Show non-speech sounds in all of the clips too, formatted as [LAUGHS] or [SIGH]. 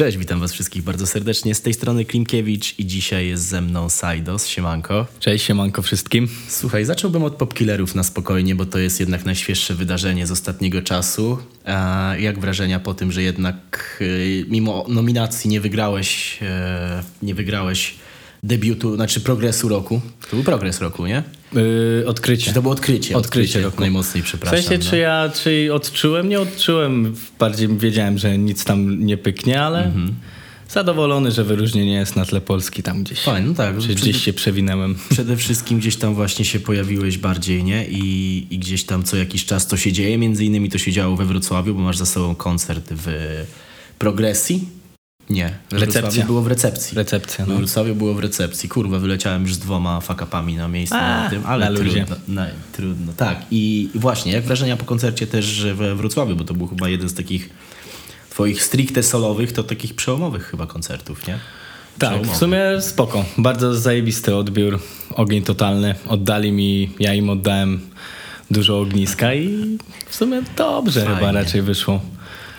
Cześć, witam was wszystkich bardzo serdecznie. Z tej strony Klimkiewicz i dzisiaj jest ze mną Sajdos. Siemanko. Cześć, siemanko wszystkim. Słuchaj, zacząłbym od Popkillerów na spokojnie, bo to jest jednak najświeższe wydarzenie z ostatniego czasu. A jak wrażenia po tym, że jednak y, mimo nominacji nie wygrałeś, e, nie wygrałeś debiutu, znaczy progresu roku? To był progres roku, nie? Yy, odkrycie. Czy to było odkrycie? Odkrycie roku. Najmocniej, W przepraszam. sensie, czy no. ja czy odczułem? Nie odczułem. Bardziej wiedziałem, że nic tam nie pyknie, ale Mhm. zadowolony, że wyróżnienie jest na tle Polski tam gdzieś. Fajnie, no tak. Czy Przede- gdzieś się przewinęłem. Przede wszystkim gdzieś tam właśnie się pojawiłeś bardziej, nie? I, I gdzieś tam co jakiś czas to się dzieje. Między innymi to się działo we Wrocławiu, bo masz za sobą koncert w Progresji. Nie, we Recepcja. Wrocławiu było w recepcji. Recepcja, We no. Wrocławiu było w recepcji. Kurwa, wyleciałem już z dwoma fakapami na miejscu A, na tym, ale na trudno, na, trudno. Tak, i właśnie, jak wrażenia po koncercie też we Wrocławiu, bo to był chyba jeden z takich twoich stricte solowych, to takich przełomowych chyba koncertów, nie? Tak, w sumie spoko. Bardzo zajebisty odbiór. Ogień totalny. Oddali mi, ja im oddałem dużo ogniska i w sumie dobrze Fajnie. chyba raczej wyszło.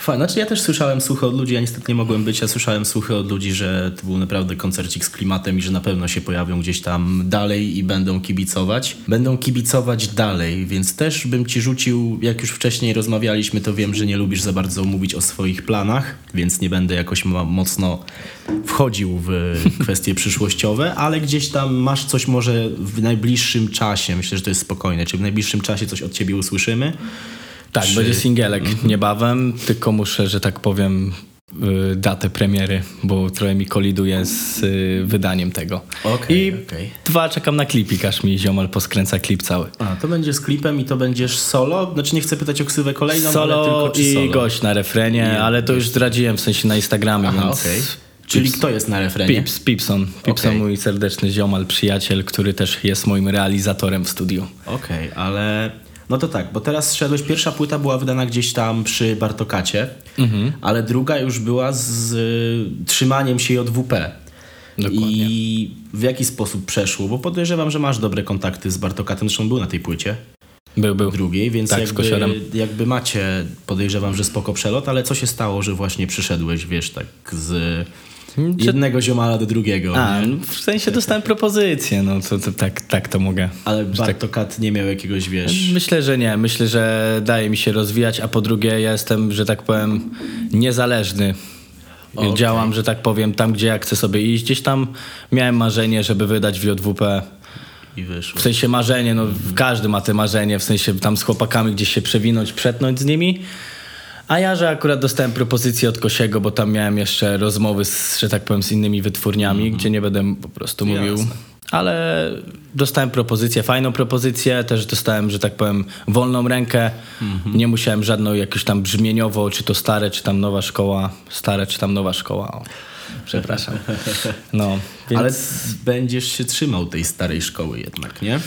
Fajnie. Znaczy ja też słyszałem słuchy od ludzi, ja niestety nie mogłem być, ja słyszałem słuchy od ludzi, że to był naprawdę koncercik z klimatem i że na pewno się pojawią gdzieś tam dalej i będą kibicować. Będą kibicować dalej, więc też bym ci rzucił, jak już wcześniej rozmawialiśmy, to wiem, że nie lubisz za bardzo mówić o swoich planach, więc nie będę jakoś mocno wchodził w [LAUGHS] kwestie przyszłościowe, ale gdzieś tam masz coś może w najbliższym czasie, myślę, że to jest spokojne, czy w najbliższym czasie coś od ciebie usłyszymy. Tak, Czy- będzie singielek niebawem, tylko muszę, że tak powiem, y, datę premiery, bo trochę mi koliduje z y, wydaniem tego. Okej, I okej. dwa, czekam na klipik, aż mi ziomal poskręca klip cały. A, to będzie z klipem i to będziesz solo? Znaczy nie chcę pytać o ksywę kolejną, ale Solo tylko czy i solo. gość na refrenie, I ale to już zdradziłem w sensie na Instagramie, Aha, więc... okej. Czyli Pips- kto jest na refrenie? Pips, Pipson. Pipson, Okej. mój serdeczny ziomal, przyjaciel, który też jest moim realizatorem w studiu. Okej, ale... No to tak, bo teraz szedłeś, pierwsza płyta była wydana gdzieś tam przy Bartokacie, Mhm. ale druga już była z y, trzymaniem się JWP. Dokładnie. I w jaki sposób przeszło? Bo podejrzewam, że masz dobre kontakty z Bartokatem, zresztą był na tej płycie Był, był. drugiej, więc Tak, jakby, jakby macie, podejrzewam, że spoko przelot, ale co się stało, że właśnie przyszedłeś, wiesz, tak z jednego ziomala do drugiego? A, nie? w sensie dostałem propozycję, no to, to tak, tak to mogę. Ale że tak- Bartokat nie miał jakiegoś, wiesz... Myślę, że nie. Myślę, że daje mi się rozwijać, a po drugie ja jestem, że tak powiem, niezależny. Okej. Działam, że tak powiem, tam gdzie ja chcę sobie iść. Gdzieś tam miałem marzenie, żeby wydać w JWP. I wyszło. W sensie marzenie, no każdy ma te marzenie, w sensie tam z chłopakami gdzieś się przewinąć, przetnąć z nimi. A ja, że akurat dostałem propozycję od Kosiego, bo tam miałem jeszcze rozmowy, z, że tak powiem, z innymi wytwórniami, gdzie nie będę po prostu mówił. Jasne. Ale dostałem propozycję, fajną propozycję, też dostałem, że tak powiem, wolną rękę. Nie musiałem żadną jakąś tam brzmieniowo, czy to stare, czy tam nowa szkoła, stare, czy tam nowa szkoła. O, przepraszam. [LAUGHS] No, więc... Ale będziesz się trzymał tej starej szkoły jednak, nie?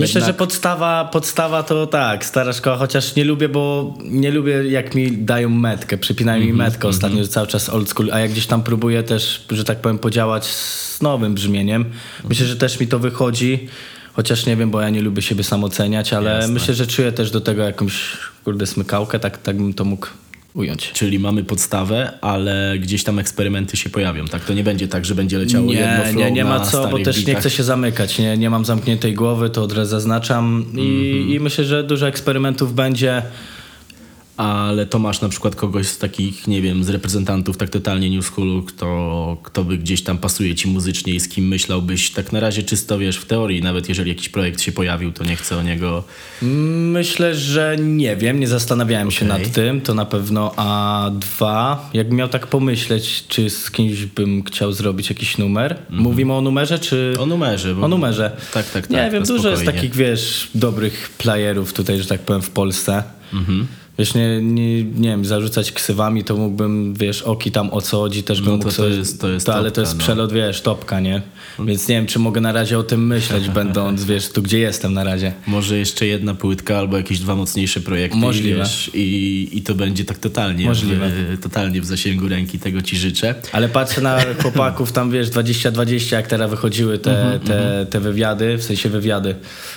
Myślę, Jednak- że podstawa, podstawa to tak, stara szkoła, chociaż nie lubię, bo nie lubię jak mi dają metkę, przypinają mi metkę ostatnio, cały czas old school, a jak gdzieś tam próbuję też, że tak powiem, podziałać z nowym brzmieniem, myślę, że też mi to wychodzi, chociaż nie wiem, bo ja nie lubię siebie sam oceniać, ale Jasne. myślę, że czuję też do tego jakąś, kurde, smykałkę, tak, tak bym to mógł ująć. Czyli mamy podstawę, ale gdzieś tam eksperymenty się pojawią, tak? To nie będzie tak, że będzie leciało jedno Nie, flow nie, nie ma co, bo też nie beatach. chcę się zamykać. Nie, nie mam zamkniętej głowy, to od razu zaznaczam i, i myślę, że dużo eksperymentów będzie. Ale to masz na przykład kogoś z takich, nie wiem, z reprezentantów tak totalnie new schoolu, kto, kto by gdzieś tam pasuje ci muzycznie i z kim myślałbyś tak na razie czysto, wiesz, w teorii, nawet jeżeli jakiś projekt się pojawił, to nie chcę o niego... Myślę, że nie wiem, nie zastanawiałem się Okej. nad tym, to na pewno. A dwa, jakbym miał tak pomyśleć, czy z kimś bym chciał zrobić jakiś numer. Mówimy o numerze, czy. O numerze. Bo... O numerze. Tak, tak, tak. Nie wiem, to dużo jest takich, wiesz, dobrych playerów tutaj, że tak powiem, w Polsce. Mhm. Wiesz, nie, nie, nie wiem, zarzucać ksywami, to mógłbym, wiesz, oki tam o co chodzi, też bym No mógł to- to sobie- jest- to jest ale to jest no. przelot, wiesz, topka, nie? Więc nie wiem, czy mogę na razie o tym myśleć, [LAUGHS] będąc, wiesz, tu gdzie jestem na razie. Może jeszcze jedna płytka albo jakieś dwa mocniejsze projekty. Możliwe. I, wiesz, i, i to będzie tak totalnie, Możliwe. W, totalnie w zasięgu ręki, tego ci życzę. Ale patrzę na [LAUGHS] chłopaków tam, wiesz, 2020, jak teraz wychodziły te, te, te wywiady, w sensie wywiady,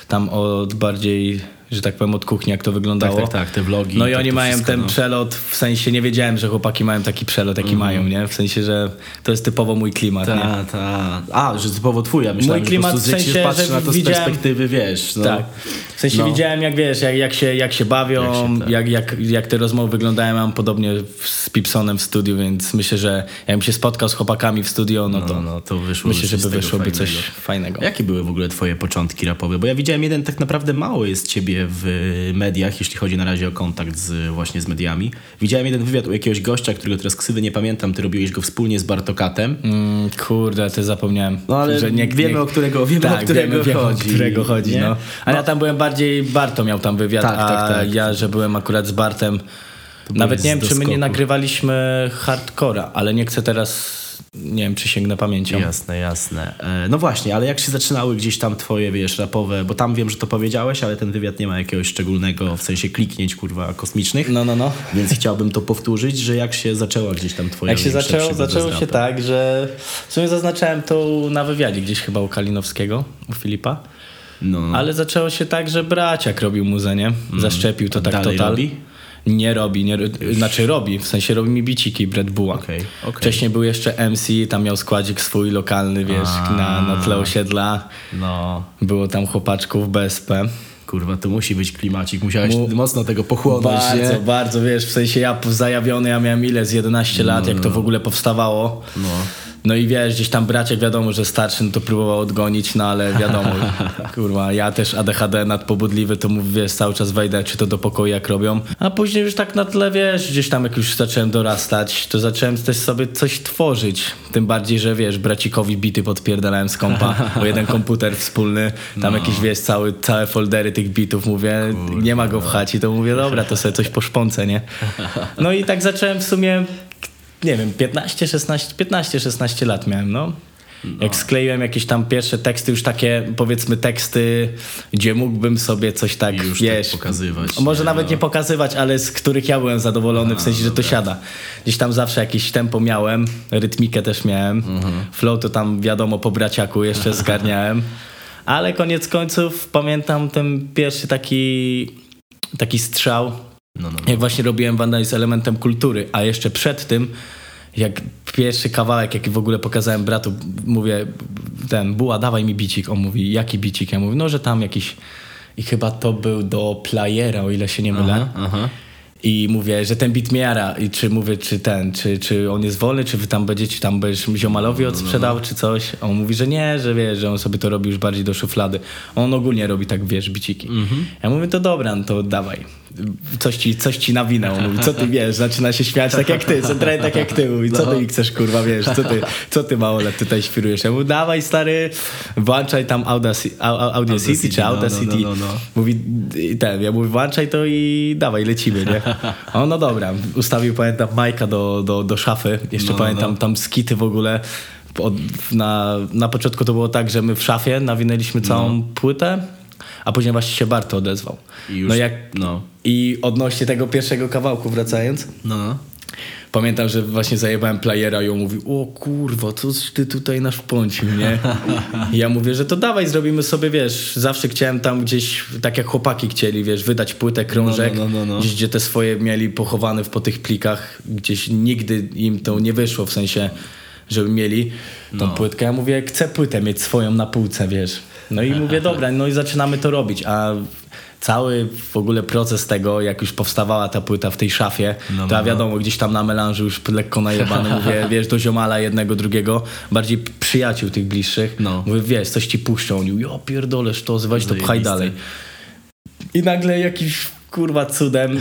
tam od bardziej że tak powiem, od kuchni, jak to wyglądało. Tak, tak, tak, te vlogi. No i tak oni mają wszystko, ten no. przelot, w sensie nie wiedziałem, że chłopaki mają taki przelot, jaki mają, nie? W sensie, że to jest typowo mój klimat, nie? Ta, ta. A, że typowo twój, ja myślałem, Mój klimat że po prostu, w sensie, że na to z widziałem- perspektywy, wiesz. No. Tak. W sensie No. widziałem, jak wiesz, jak, jak, się, jak się bawią, Jak jak, się, tak. jak, jak, te rozmowy wyglądają. Mam podobnie z Pipsonem w studiu, więc myślę, że jakbym się spotkał z chłopakami w studio, no to, No, no, to wyszło myślę, żeby wyszłoby coś fajnego. Jakie były w ogóle twoje początki rapowe? Bo ja widziałem jeden, tak naprawdę mało jest ciebie w mediach, jeśli chodzi na razie o kontakt z, właśnie z mediami. Widziałem jeden wywiad u jakiegoś gościa, którego teraz ksywy nie pamiętam, ty robiłeś go wspólnie z Bartokatem. Mm, kurde, ty zapomniałem. No ale że nie, wiemy, nie, o którego, wiemy, tak, o którego wiemy, wiemy, chodzi. o którego chodzi, nie? no. Ale ja tam byłem bardziej, Barto miał tam wywiad, Tak, a tak, tak. ja, że byłem akurat z Bartem. Nawet nie wiem, czy my nie nagrywaliśmy hardcora, ale nie chcę teraz, nie wiem, czy sięgnę pamięcią. Jasne, jasne. E, No właśnie, ale jak się zaczynały gdzieś tam twoje, wiesz, rapowe, bo tam wiem, że to powiedziałeś, ale ten wywiad nie ma jakiegoś szczególnego, w sensie kliknięć, kurwa, kosmicznych. No, no, no. Więc chciałbym to powtórzyć, że jak się zaczęła gdzieś tam twoja Jak się zaczęło, zaczęło się tak, że w sumie zaznaczałem to na wywiadzie gdzieś chyba u Kalinowskiego, u Filipa. No, no. Ale zaczęło się tak, że braciak robił muzę, nie? Zaszczepił to tak. Dalej total. robi? Nie robi, nie, znaczy robi, w sensie robi mi biciki Brad Bulla. Okej, okej. Wcześniej był jeszcze MC, tam miał składzik swój lokalny, wiesz, A. na, na tle osiedla. no, Było tam chłopaczków BSP. kurwa, to musi być klimacik, musiałeś Mu- mocno tego pochłonąć, Bardzo, nie? bardzo, wiesz, w sensie ja zajawiony, ja miałem ile, z 11 lat, jak to w ogóle powstawało. No. No i wiesz, gdzieś tam braciak wiadomo, że starszy no to próbował odgonić, no ale wiadomo, [LAUGHS] kurwa, ja też ADHD nadpobudliwy, to mówię, wiesz, cały czas wejdę, czy to do pokoju jak robią. A później już tak na tle, wiesz, gdzieś tam jak już zacząłem dorastać, to zacząłem też sobie coś tworzyć. Tym bardziej, że wiesz, bracikowi bity podpierdalałem z kompa, bo jeden [LAUGHS] komputer wspólny, tam jakieś, wiesz, cały, całe foldery tych bitów, mówię, nie ma go w chacie, to mówię, dobra, to sobie coś poszpącę, nie? [LAUGHS] No i tak zacząłem w sumie nie wiem, 15, 16, 15, 16 lat miałem, no. Jak skleiłem jakieś tam pierwsze teksty, już takie powiedzmy teksty, gdzie mógłbym sobie coś tak, Już wiesz, tak pokazywać, Może nie? nawet No. nie pokazywać, ale z których ja byłem zadowolony, w sensie, że to siada. Gdzieś tam zawsze jakieś tempo miałem, rytmikę też miałem, Mhm. flow to tam wiadomo po braciaku jeszcze [LAUGHS] zgarniałem, ale koniec końców pamiętam ten pierwszy taki, taki strzał, No, no, jak właśnie robiłem Wanda z elementem kultury, a jeszcze przed tym, jak pierwszy kawałek, jaki w ogóle pokazałem bratu, mówię, ten, Buła, dawaj mi bicik. On mówi, jaki bicik? Ja mówię, no, że tam jakiś... I chyba to był do playera, o ile się nie mylę. Aha, aha. I mówię, że ten bit mnie jara. I czy mówię, czy ten, czy, czy on jest wolny, czy wy tam będziecie, tam będziesz ziomalowi odsprzedał, czy coś. A on mówi, że nie, że wiesz, że on sobie to robi już bardziej do szuflady. On ogólnie robi tak, wiesz, biciki. Ja mówię, to dobra, no to dawaj. Coś ci, coś ci nawinął. Mówi, co ty wiesz, zaczyna się śmiać tak jak ty, centralnie tak jak ty. Mówi, co ty mi chcesz, kurwa, wiesz, co ty, co ty małolet tutaj świrujesz. Ja mówię, dawaj stary, włączaj tam Audacity, Audacity czy no, no, Audacity. no, no, no. Mówi, ten, ja mówię, włączaj to i dawaj, lecimy, nie? O, no dobra, ustawił, pamiętam, Majka do, do, do szafy, jeszcze No, pamiętam no. tam skity w ogóle. Od, na, na początku to było tak, że my w szafie nawinęliśmy całą płytę, a później właśnie się Barto odezwał. I już, no jak, no. I odnośnie tego pierwszego kawałku wracając, No, no. Pamiętam, że właśnie zajebałem playera i on mówi, o kurwa, coś ty tutaj nasz pącił, nie? I [LAUGHS] ja mówię, że to dawaj, zrobimy sobie, wiesz, zawsze chciałem tam gdzieś, tak jak chłopaki chcieli, wiesz, wydać płytę, krążek, No, no, no, no. gdzieś gdzie te swoje mieli pochowane po tych plikach, gdzieś nigdy im to nie wyszło, w sensie, żeby mieli tą No. płytkę. Ja mówię, chcę płytę mieć swoją na półce, wiesz. No i mówię, dobra, no i zaczynamy to robić, a cały w ogóle proces tego, jak już powstawała ta płyta w tej szafie, No, to no, ja no. wiadomo, gdzieś tam na melanżu już lekko najebany, mówię, [LAUGHS] wiesz, do ziomala jednego, drugiego, bardziej przyjaciół tych bliższych. No. Mówię, wiesz, coś ci puszczą. Oni, ja pierdolesz to, weź to pchaj dalej. I nagle jakiś kurwa cudem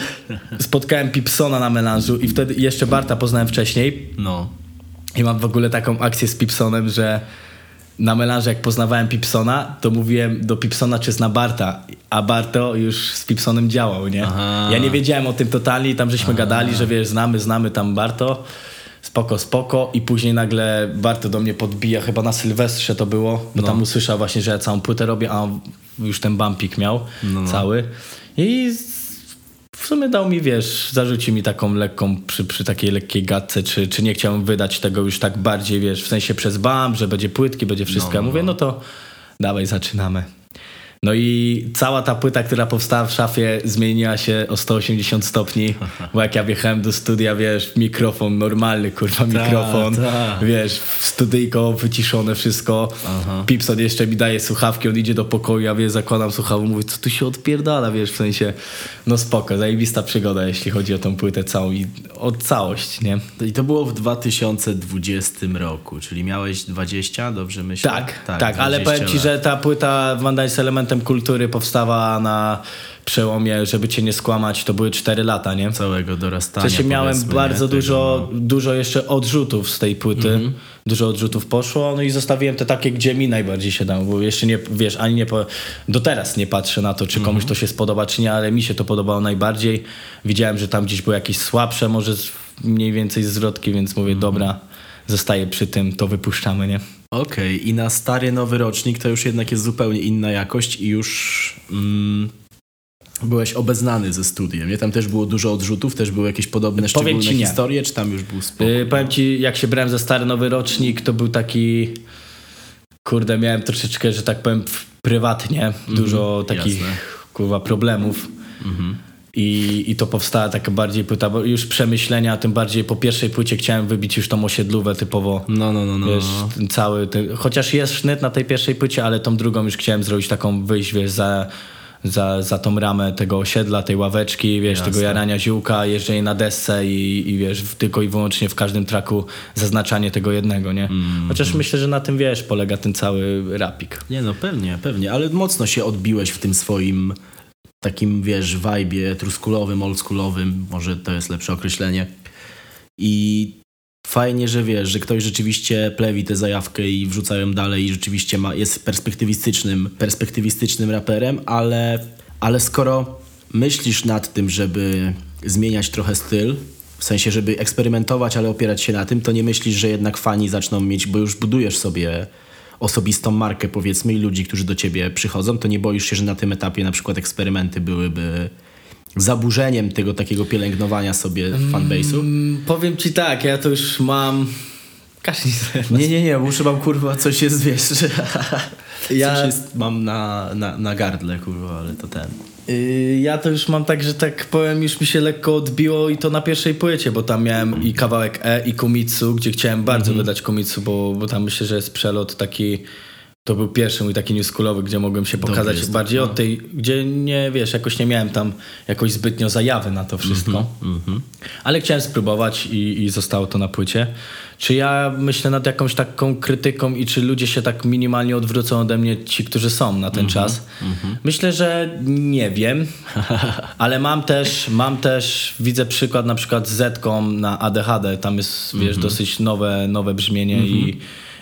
spotkałem Pipsona na melanżu i wtedy jeszcze Barta poznałem wcześniej No. i mam w ogóle taką akcję z Pipsonem, że na melanże jak poznawałem Pipsona, to mówiłem do Pipsona, czy zna Barta, a Barto już z Pipsonem działał, nie? Aha. Ja nie wiedziałem o tym totalnie tam żeśmy gadali, że wiesz, znamy, znamy tam Barto, spoko, spoko i później nagle Barto do mnie podbija, chyba na Sylwestrze to było, bo No. tam usłyszał właśnie, że ja całą płytę robię, a on już ten bumpik miał No, no. cały i w sumie dał mi, wiesz, zarzucił mi taką lekką, przy, przy takiej lekkiej gadce, czy, czy nie chciałem wydać tego już tak bardziej, wiesz, w sensie przez bam, że będzie płytki, będzie wszystko. No, ja no, mówię, no. no to dawaj, zaczynamy. No i cała ta płyta, która powstała w szafie, zmieniła się o 180 stopni, [LAUGHS] bo jak ja wjechałem do studia, wiesz, mikrofon normalny, kurwa, mikrofon, ta. wiesz, w studyjko wyciszone wszystko. Pipson jeszcze mi daje słuchawki, on idzie do pokoju, ja wiesz, zakładam słuchawkę, mówię, co tu się odpierdala, wiesz, w sensie, no spoko, zajebista przygoda, jeśli chodzi o tą płytę całą i o całość, nie? I to było w 2020 roku, czyli miałeś 20, dobrze myślę? Tak, tak, ale 20 powiem ci, lat. że ta płyta Wanda jest elementem kultury, powstała na przełomie, żeby cię nie skłamać, to były 4 lata, nie? Całego W dorastania. sensie miałem bardzo nie? Dużo, no. dużo jeszcze odrzutów z tej płyty. Mhm. Dużo odrzutów poszło, no i zostawiłem te takie, gdzie mi najbardziej się dało, bo jeszcze nie, wiesz, ani nie, po, do teraz nie patrzę na to, czy komuś Mhm. to się spodoba, czy nie, ale mi się to podobało najbardziej. Widziałem, że tam gdzieś były jakieś słabsze, może mniej więcej zwrotki, więc mówię, Mhm. dobra, zostaję przy tym, to wypuszczamy, nie? Okej, i na stary nowy rocznik to już jednak jest zupełnie inna jakość i już mm, byłeś obeznany ze studiem, nie? Tam też było dużo odrzutów, też były jakieś podobne, Powiem szczególne ci nie. historie, czy tam już był spokój? Yy, powiem ci, jak się brałem za stary nowy rocznik, to był taki. Kurde, miałem troszeczkę, że tak powiem, prywatnie dużo takich jasne. kurwa problemów. I, I to powstała taka bardziej płyta, bo już przemyślenia, tym bardziej po pierwszej płycie chciałem wybić już tą osiedlówę typowo. No, no, no, no. Wiesz, no. ten cały, ten, chociaż jest sznyt na tej pierwszej płycie, ale tą drugą już chciałem zrobić taką, wyjść, wiesz, za, za, za tą ramę tego osiedla, tej ławeczki, wiesz, Jasne. tego jarania ziółka, jeżdżenie na desce i, i wiesz, tylko i wyłącznie w każdym traku zaznaczanie tego jednego, nie? Mm, Chociaż myślę, że na tym, wiesz, polega ten cały rapik. Nie no, pewnie, pewnie, ale mocno się odbiłeś w tym swoim takim, wiesz, vibe'ie truskulowym, oldschoolowym, może to jest lepsze określenie. I fajnie, że wiesz, że ktoś rzeczywiście plewi tę zajawkę i wrzuca ją dalej i rzeczywiście ma, jest perspektywistycznym, perspektywistycznym raperem, ale, ale skoro myślisz nad tym, żeby zmieniać trochę styl, w sensie, żeby eksperymentować, ale opierać się na tym, to nie myślisz, że jednak fani zaczną mieć, bo już budujesz sobie osobistą markę, powiedzmy, i ludzi, którzy do ciebie przychodzą, to nie boisz się, że na tym etapie na przykład eksperymenty byłyby zaburzeniem tego takiego pielęgnowania sobie fanbase'u? Mm, powiem ci tak, ja to już mam... Każdy Nie, nie, nie, muszę mam kurwa coś jest, wiesz, Ja- coś jest, mam na, na, na gardle, kurwa, ale to ten. Yy, Ja to już mam tak, że tak powiem, już mi się lekko odbiło i to na pierwszej płycie, bo tam miałem i kawałek E i Kumitsu, gdzie chciałem bardzo wydać Kumitsu, bo, bo tam myślę, że jest przelot taki, to był pierwszy mój taki newschoolowy, gdzie mogłem się pokazać jest bardziej no. od tej, gdzie nie, wiesz, jakoś nie miałem tam jakoś zbytnio zajawy na to wszystko. Ale chciałem spróbować i, i zostało to na płycie. Czy ja myślę nad jakąś taką krytyką i czy ludzie się tak minimalnie odwrócą ode mnie, ci, którzy są na ten czas? Myślę, że nie wiem, [LAUGHS] ale mam też, mam też, widzę przykład na przykład z Zetką na ADHD, tam jest, wiesz, dosyć nowe, nowe brzmienie i,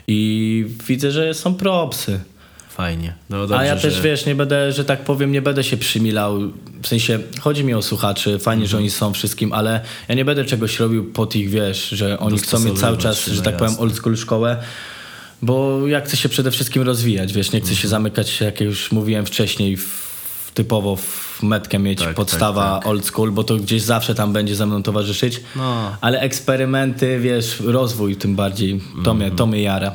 i widzę, że są propsy. Fajnie. No dobrze, A ja też że... wiesz, nie będę, że tak powiem, nie będę się przymilał. W sensie chodzi mi o słuchaczy, fajnie, że oni są wszystkim, ale ja nie będę czegoś robił pod ich, wiesz, że oni chcą mieć cały czas, że no tak powiem, old school szkołę. Bo ja chcę się przede wszystkim rozwijać, wiesz, nie chcę Mhm. się zamykać, jak już mówiłem wcześniej, w, typowo w metkę mieć Tak, podstawa tak, old school, bo to gdzieś zawsze tam będzie ze mną towarzyszyć. No. Ale eksperymenty, wiesz, rozwój tym bardziej, to, mnie, Mhm. to mnie jara.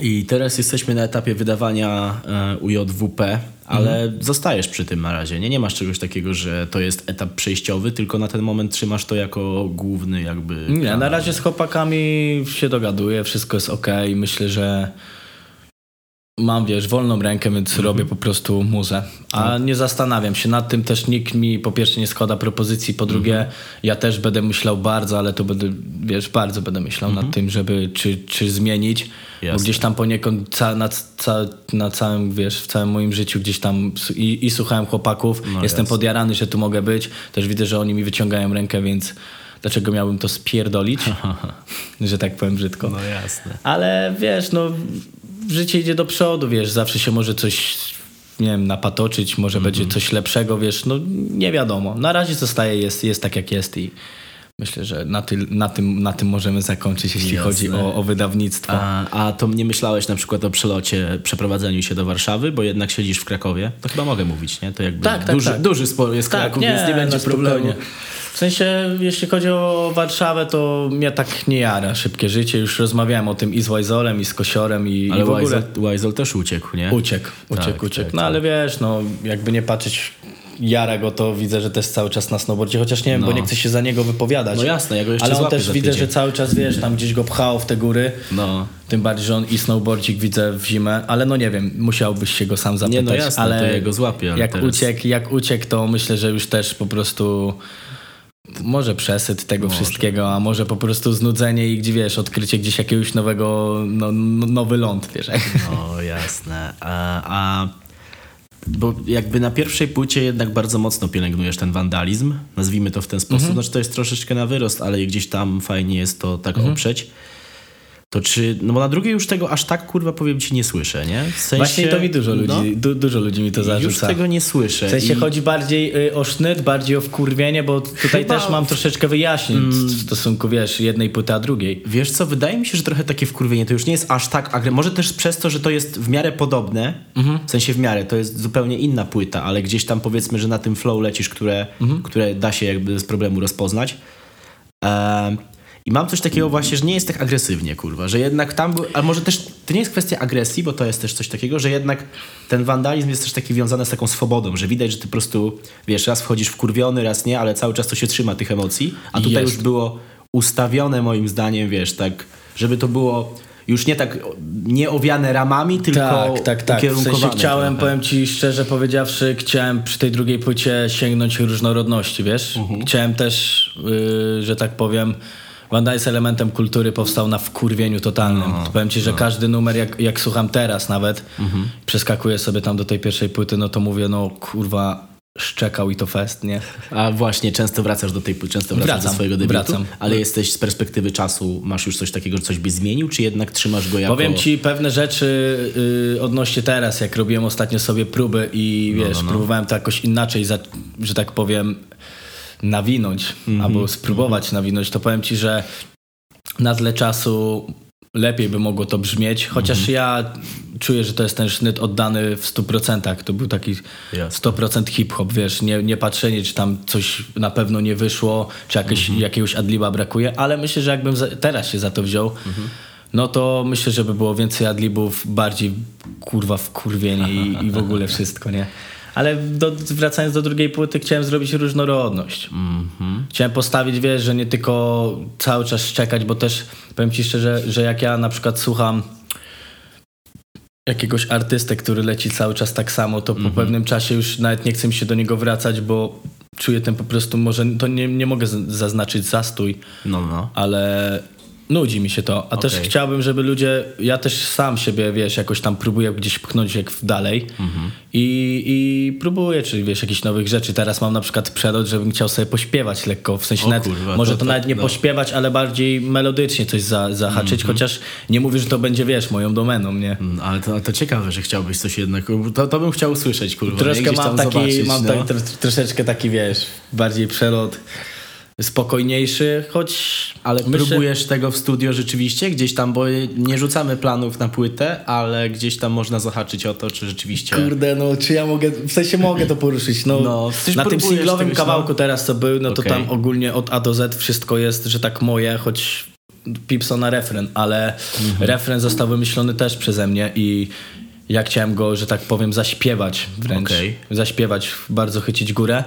I teraz jesteśmy na etapie wydawania e, UJWP, ale Mhm. zostajesz przy tym na razie. Nie, nie masz czegoś takiego, że to jest etap przejściowy, tylko na ten moment trzymasz to jako główny jakby... Nie, kanał. na razie z chłopakami się dogaduję, wszystko jest ok. Myślę, że mam, wiesz, wolną rękę, więc Mhm. robię po prostu muzę. A nie zastanawiam się nad tym, też nikt mi po pierwsze nie składa propozycji, po drugie Mhm. ja też będę myślał bardzo, ale to będę, wiesz, bardzo będę myślał nad tym, żeby czy, czy zmienić, bo Mhm. Jasne. gdzieś tam poniekąd ca, na, ca, na całym, wiesz, w całym moim życiu gdzieś tam i, i słuchałem chłopaków, No jestem jasne. podjarany, że tu mogę być, też widzę, że oni mi wyciągają rękę, więc dlaczego miałbym to spierdolić, [LAUGHS] że tak powiem brzydko. No jasne. Ale wiesz, no życie idzie do przodu, wiesz, zawsze się może coś, nie wiem, napatoczyć, może będzie coś lepszego, wiesz, no nie wiadomo. Na razie zostaje, jest, jest tak jak jest i Myślę, że na, ty, na, tym, na tym możemy zakończyć, jeśli Jasne. chodzi o, o wydawnictwo. A, a to nie myślałeś na przykład o przelocie, przeprowadzeniu się do Warszawy, bo jednak siedzisz w Krakowie? To chyba mogę mówić, nie? To jakby Tak, tak, duży, tak. duży jest Kraków, więc nie będzie no problemu. spokojnie. W sensie, jeśli chodzi o Warszawę, to mnie tak nie jara szybkie życie. Już rozmawiałem o tym i z Łajzolem, i z Kosiorem, i, Ale i w ogóle... Też uciekł, nie? Uciekł, uciekł, Tak, uciekł. tak, no tak. ale wiesz, no jakby nie patrzeć jara go, to widzę, że też cały czas na snowboardzie, chociaż nie wiem, bo No. nie chcę się za niego wypowiadać. No jasne, ja go jeszcze Ale on też widzę, że cały czas, wiesz, tam gdzieś go pchał w te góry. No. Tym bardziej, że on i snowboardzik widzę w zimę, ale no nie wiem, musiałbyś się go sam zapytać. no jasne, ale to ja go złapię, jak teraz- uciekł, jak uciekł, to myślę, że już też po prostu może przesyt tego wszystkiego, a może po prostu znudzenie i gdzie wiesz, odkrycie gdzieś jakiegoś nowego, no, no, nowy ląd, wiesz. O, jasne. A, a bo jakby na pierwszej płycie jednak bardzo mocno pielęgnujesz ten wandalizm, nazwijmy to w ten sposób. Znaczy to jest troszeczkę na wyrost, ale gdzieś tam fajnie jest to tak oprzeć. To czy, no bo na drugiej już tego aż tak kurwa powiem ci nie słyszę, nie? W sensie, Właśnie to mi dużo ludzi, no, du, dużo ludzi mi to już zarzuca. tego nie słyszę. W sensie I- chodzi bardziej y, o sznyt, bardziej o wkurwienie, bo tutaj Chyba- Mm. też mam troszeczkę wyjaśnień w stosunku, wiesz, jednej płyty a drugiej. Wiesz co, wydaje mi się, że trochę takie wkurwienie to już nie jest aż tak agre... Może też przez to, że to jest w miarę podobne, w sensie w miarę, to jest zupełnie inna płyta, ale gdzieś tam powiedzmy, że na tym flow lecisz, które, które da się jakby bez problemu rozpoznać. I mam coś takiego właśnie, że nie jest tak agresywnie, kurwa, że jednak tam, był- ale może też, to nie jest kwestia agresji, bo to jest też coś takiego, że jednak ten wandalizm jest też taki wiązany z taką swobodą, że widać, że ty po prostu, wiesz, raz wchodzisz wkurwiony, raz nie, ale cały czas to się trzyma tych emocji, a tutaj Jest. już było ustawione moim zdaniem, wiesz, tak, żeby to było już nie tak nie owiane ramami, tylko Tak, tak, tak. W sensie chciałem, trochę. powiem ci szczerze powiedziawszy, chciałem przy tej drugiej płycie sięgnąć różnorodności, wiesz? Mhm. Chciałem też, y, że tak powiem, Wanda jest elementem kultury, powstał na wkurwieniu totalnym. No, powiem ci, że każdy numer, jak, jak słucham teraz nawet, Mhm. przeskakuję sobie tam do tej pierwszej płyty, no to mówię, no kurwa, szczekał i to fest, nie? A właśnie, często wracasz do tej często wracasz Wracam, do swojego debiutu, wracam. ale jesteś z perspektywy czasu, masz już coś takiego, że coś by zmienił, czy jednak trzymasz go jako... Powiem ci pewne rzeczy y, odnośnie teraz, jak robiłem ostatnio sobie próby i No, wiesz, próbowałem to jakoś inaczej, za, że tak powiem, nawinąć Mhm, albo spróbować nawinąć, to powiem ci, że na tle czasu lepiej by mogło to brzmieć, chociaż Mhm. ja czuję, że to jest ten sznyt oddany w 100%. To był taki Jasne. 100% hip-hop, wiesz, nie, nie patrzenie, czy tam coś na pewno nie wyszło, czy jakieś, Mhm. jakiegoś adliba brakuje, ale myślę, że jakbym za, teraz się za to wziął, Mhm. no to myślę, żeby było więcej adlibów, bardziej kurwa wkurwienie i, i w ogóle wszystko, nie? Ale do, wracając do drugiej płyty, chciałem zrobić różnorodność. Mhm. Chciałem postawić, wiesz, że nie tylko cały czas szczekać, bo też powiem ci szczerze, że jak ja na przykład słucham jakiegoś artystę, który leci cały czas tak samo, to po pewnym czasie już nawet nie chcę mi się do niego wracać, bo czuję ten po prostu, może to nie, nie mogę zaznaczyć zastój, No, no. ale nudzi mi się to. A też Okej. chciałbym, żeby ludzie, ja też sam siebie, wiesz, jakoś tam próbuję gdzieś pchnąć jak dalej i, i próbuję, czyli wiesz, jakichś nowych rzeczy. Teraz mam na przykład przelot, żebym chciał sobie pośpiewać lekko, w sensie O nawet, kurwa, może to to, tak, nawet nie no. pośpiewać, ale bardziej melodycznie coś za, zahaczyć, chociaż nie mówię, że to będzie, wiesz, moją domeną, nie? Mm, Ale to, to ciekawe, że chciałbyś coś jednak. To, to bym chciał usłyszeć, kurwa. Troszkę mam taki, zobaczyć, mam no. tak, tro, troszeczkę taki, wiesz, bardziej przelot spokojniejszy, choć Ale myślę- próbujesz tego w studio rzeczywiście? Gdzieś tam, bo nie rzucamy planów na płytę, ale gdzieś tam można zahaczyć o to, czy rzeczywiście... Kurde, no czy ja mogę, w sensie mogę to poruszyć, no, No, na tym singlowym czegoś, kawałku no. teraz co był, no to Okej. tam ogólnie od A do Z wszystko jest, że tak moje, choć Pipso na refren, ale Mhm. refren został wymyślony też przeze mnie i ja chciałem go, że tak powiem, zaśpiewać wręcz, Okej. zaśpiewać, bardzo chycić górę,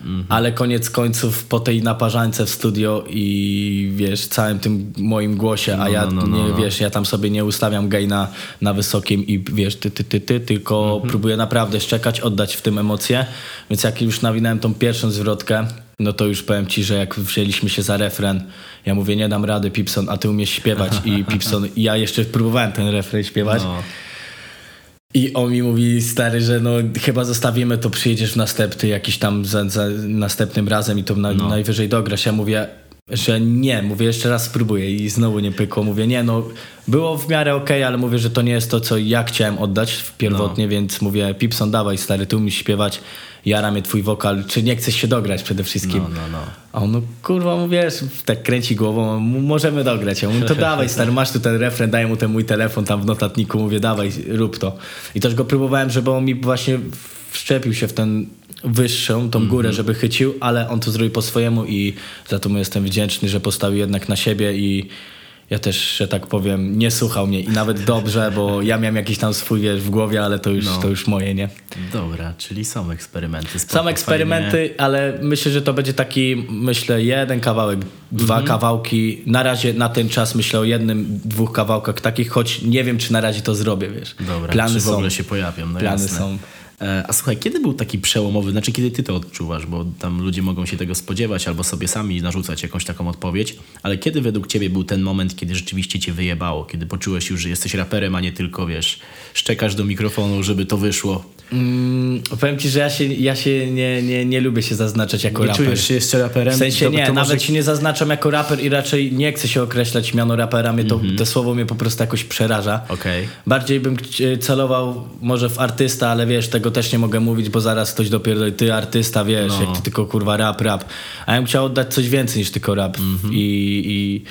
Mhm. ale koniec końców po tej naparzańce w studio i wiesz, całym tym moim głosie, a No, ja no, no, no, nie, no. wiesz, ja tam sobie nie ustawiam gaina na wysokim i wiesz, ty, ty, ty, ty, tylko Mhm. próbuję naprawdę szczekać, oddać w tym emocje, więc jak już nawinąłem tą pierwszą zwrotkę, no to już powiem ci, że jak wzięliśmy się za refren, ja mówię, nie dam rady Pipson, a ty umiesz śpiewać i [LAUGHS] Pipson, i ja jeszcze próbowałem ten refren śpiewać No. I on mi mówi, stary, że no chyba zostawimy to, przyjedziesz w następny jakiś tam za, za następnym razem i to na, No. najwyżej dograsz. Ja mówię, że nie, mówię, jeszcze raz spróbuję i znowu nie pykło. Mówię, nie, no było w miarę okej, ale mówię, że to nie jest to, co ja chciałem oddać pierwotnie, No. więc mówię, Pipson, dawaj stary, ty umiesz śpiewać. Jara mnie twój wokal, czy nie chcesz się dograć przede wszystkim. No, no, no. A on, no kurwa, mu wiesz, tak kręci głową, "M- możemy dograć. Ja mówię, to [LAUGHS] dawaj stary, masz tu ten refren, daję mu ten mój telefon tam w notatniku, mówię, dawaj, rób to. I też go próbowałem, żeby on mi właśnie wszczepił się w ten wyższą, tą górę, żeby chycił, ale on to zrobił po swojemu i za to mu jestem wdzięczny, że postawił jednak na siebie i ja też, że tak powiem, nie słuchał mnie i nawet dobrze, bo ja miałem jakiś tam swój, wiesz, w głowie, ale to już, No. to już moje, nie? Dobra, czyli są eksperymenty. Spoko, Są eksperymenty, fajnie. ale myślę, że to będzie taki, myślę, jeden kawałek, dwa Mhm. kawałki. Na razie na ten czas myślę o jednym, dwóch kawałkach takich, choć nie wiem, czy na razie to zrobię, wiesz. Dobra, Plany czy w są. ogóle się pojawią, no Plany jasne. są. E, A słuchaj, kiedy był taki przełomowy, znaczy kiedy ty to odczuwasz, bo tam ludzie mogą się tego spodziewać albo sobie sami narzucać jakąś taką odpowiedź, ale kiedy według ciebie był ten moment, kiedy rzeczywiście cię wyjebało, kiedy poczułeś już, że jesteś raperem, a nie tylko, wiesz, szczekasz do mikrofonu, żeby to wyszło. Mm, powiem ci, że ja się, ja się nie, nie, nie lubię się zaznaczać jako Nie raper. czujesz się jeszcze raperem? W sensie To- nie, to może- nawet się nie zaznaczam jako raper i raczej nie chcę się określać miano rapera, mnie to, Mhm. to słowo mnie po prostu jakoś przeraża. Okej. Bardziej bym chci- celował może w artysta, ale wiesz, tego też nie mogę mówić, bo zaraz ktoś dopiero ty artysta, wiesz, No. jak ty tylko kurwa rap, rap. A ja bym chciał oddać coś więcej niż tylko rap. Mhm. I, i,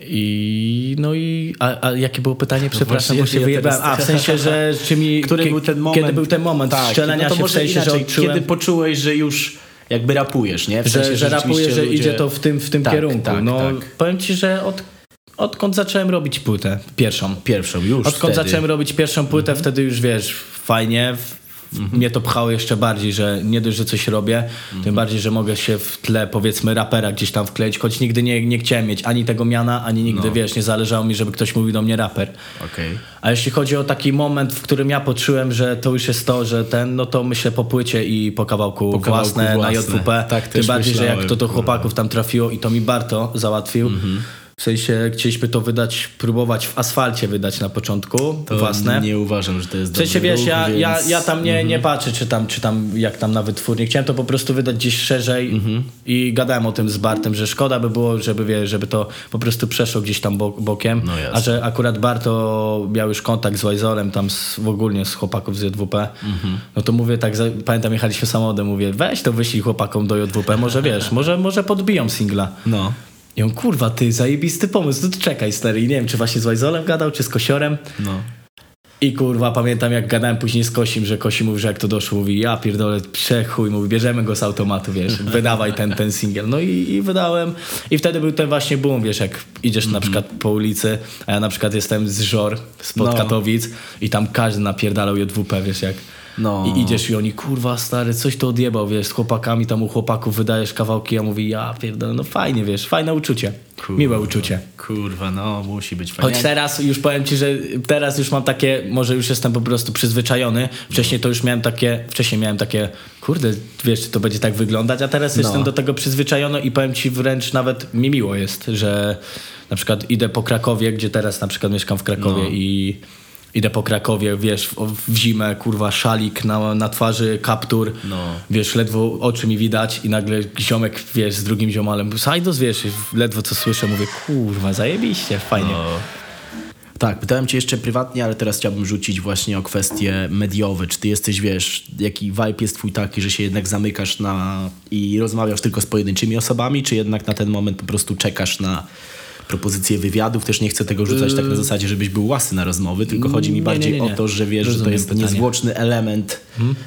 i no i a, a jakie było pytanie? Przepraszam, właśnie, bo się ja wyjebałem. teraz- A w [LAUGHS] sensie, że czy mi Który był ten moment? Kiedy był ten moment tak, strzelania no się w sensie, że inaczej, odczułem, Kiedy poczułeś, że już jakby rapujesz, nie? W że, sensie, że rapuję, rzeczywiście że ludzie- idzie to w tym, w tym Tak, kierunku. tak, no tak. powiem ci, że od, odkąd zacząłem robić płytę, pierwszą. Pierwszą już Odkąd wtedy. Mhm. zacząłem robić pierwszą płytę, wtedy już wiesz, fajnie. W- Mnie to pchało jeszcze bardziej, że nie dość, że coś robię, Mhm. tym bardziej, że mogę się w tle powiedzmy rapera gdzieś tam wkleić, choć nigdy nie, nie chciałem mieć ani tego miana, ani nigdy, No. wiesz, nie zależało mi, żeby ktoś mówił do mnie raper. Okej. A jeśli chodzi o taki moment, w którym ja poczułem, że to już jest to, że ten, no to myślę po płycie i po kawałku, Po kawałku własne, na własne. JWP. Tak Tym bardziej, że jak myślałem, to do chłopaków tam trafiło i to mi Barto załatwił. Mhm. Sensie chcieliśmy to wydać, próbować w asfalcie wydać na początku, To własne. nie uważam, że to jest W sensie dobry wiesz, ja, więc... ja, ja tam nie, nie patrzę, czy tam, czy tam jak tam na wytwórni. Chciałem to po prostu wydać gdzieś szerzej Mhm. i gadałem o tym z Bartem, że szkoda by było, żeby, wiesz, żeby to po prostu przeszło gdzieś tam bo, bokiem. No. A że akurat Barto miał już kontakt z Wajzolem, tam z, w ogólnie z chłopaków z JWP, Mhm. no to mówię tak, pamiętam jechaliśmy samochodem, mówię weź to wyślij chłopakom do JWP, może wiesz, może, może podbiją singla. No. I on, kurwa, ty, zajebisty pomysł, no to czekaj stary. I nie wiem, czy właśnie z Wajzolem gadał, czy z Kosiorem. No. I kurwa, pamiętam jak gadałem później z Kosim, że Kosi mówi, że jak to doszło, mówi ja pierdolę, przechuj, mówi bierzemy go z automatu, wiesz, [LAUGHS] wydawaj ten, ten singiel. No i, i wydałem i wtedy był ten właśnie boom, wiesz, jak idziesz na przykład po ulicy, a ja na przykład jestem z Żor, spod No. Katowic i tam każdy napierdalał JWP, wiesz, jak No. i idziesz i oni, kurwa stary, coś to odjebał, wiesz, z chłopakami, tam u chłopaków wydajesz kawałki, ja mówię, ja pierdolę, no fajnie, wiesz, fajne uczucie, Kurwa. miłe uczucie. Kurwa, no musi być fajnie. Choć teraz już powiem ci, że teraz już mam takie, może już jestem po prostu przyzwyczajony. Wcześniej to już miałem takie, wcześniej miałem takie, kurde, wiesz, czy to będzie tak wyglądać, a teraz No. jestem do tego przyzwyczajony i powiem ci wręcz nawet mi miło jest, że na przykład idę po Krakowie, gdzie teraz na przykład mieszkam w Krakowie No. i idę po Krakowie, wiesz, w, w zimę, kurwa, szalik na, na twarzy, kaptur, No. wiesz, ledwo oczy mi widać i nagle ziomek, wiesz, z drugim ziomalem, Sajdos, wiesz, ledwo co słyszę, mówię, kurwa, zajebiście, fajnie. No. Tak, pytałem cię jeszcze prywatnie, ale teraz chciałbym rzucić właśnie o kwestie mediowe. Czy ty jesteś, wiesz, jaki vibe jest twój taki, że się jednak zamykasz na i rozmawiasz tylko z pojedynczymi osobami, czy jednak na ten moment po prostu czekasz na propozycje wywiadów? Też nie chcę tego rzucać tak na zasadzie, żebyś był łasy na rozmowy, tylko chodzi mi nie, bardziej nie, nie. o to, że wiesz, że to Rozumiem jest pytanie. niezwłoczny element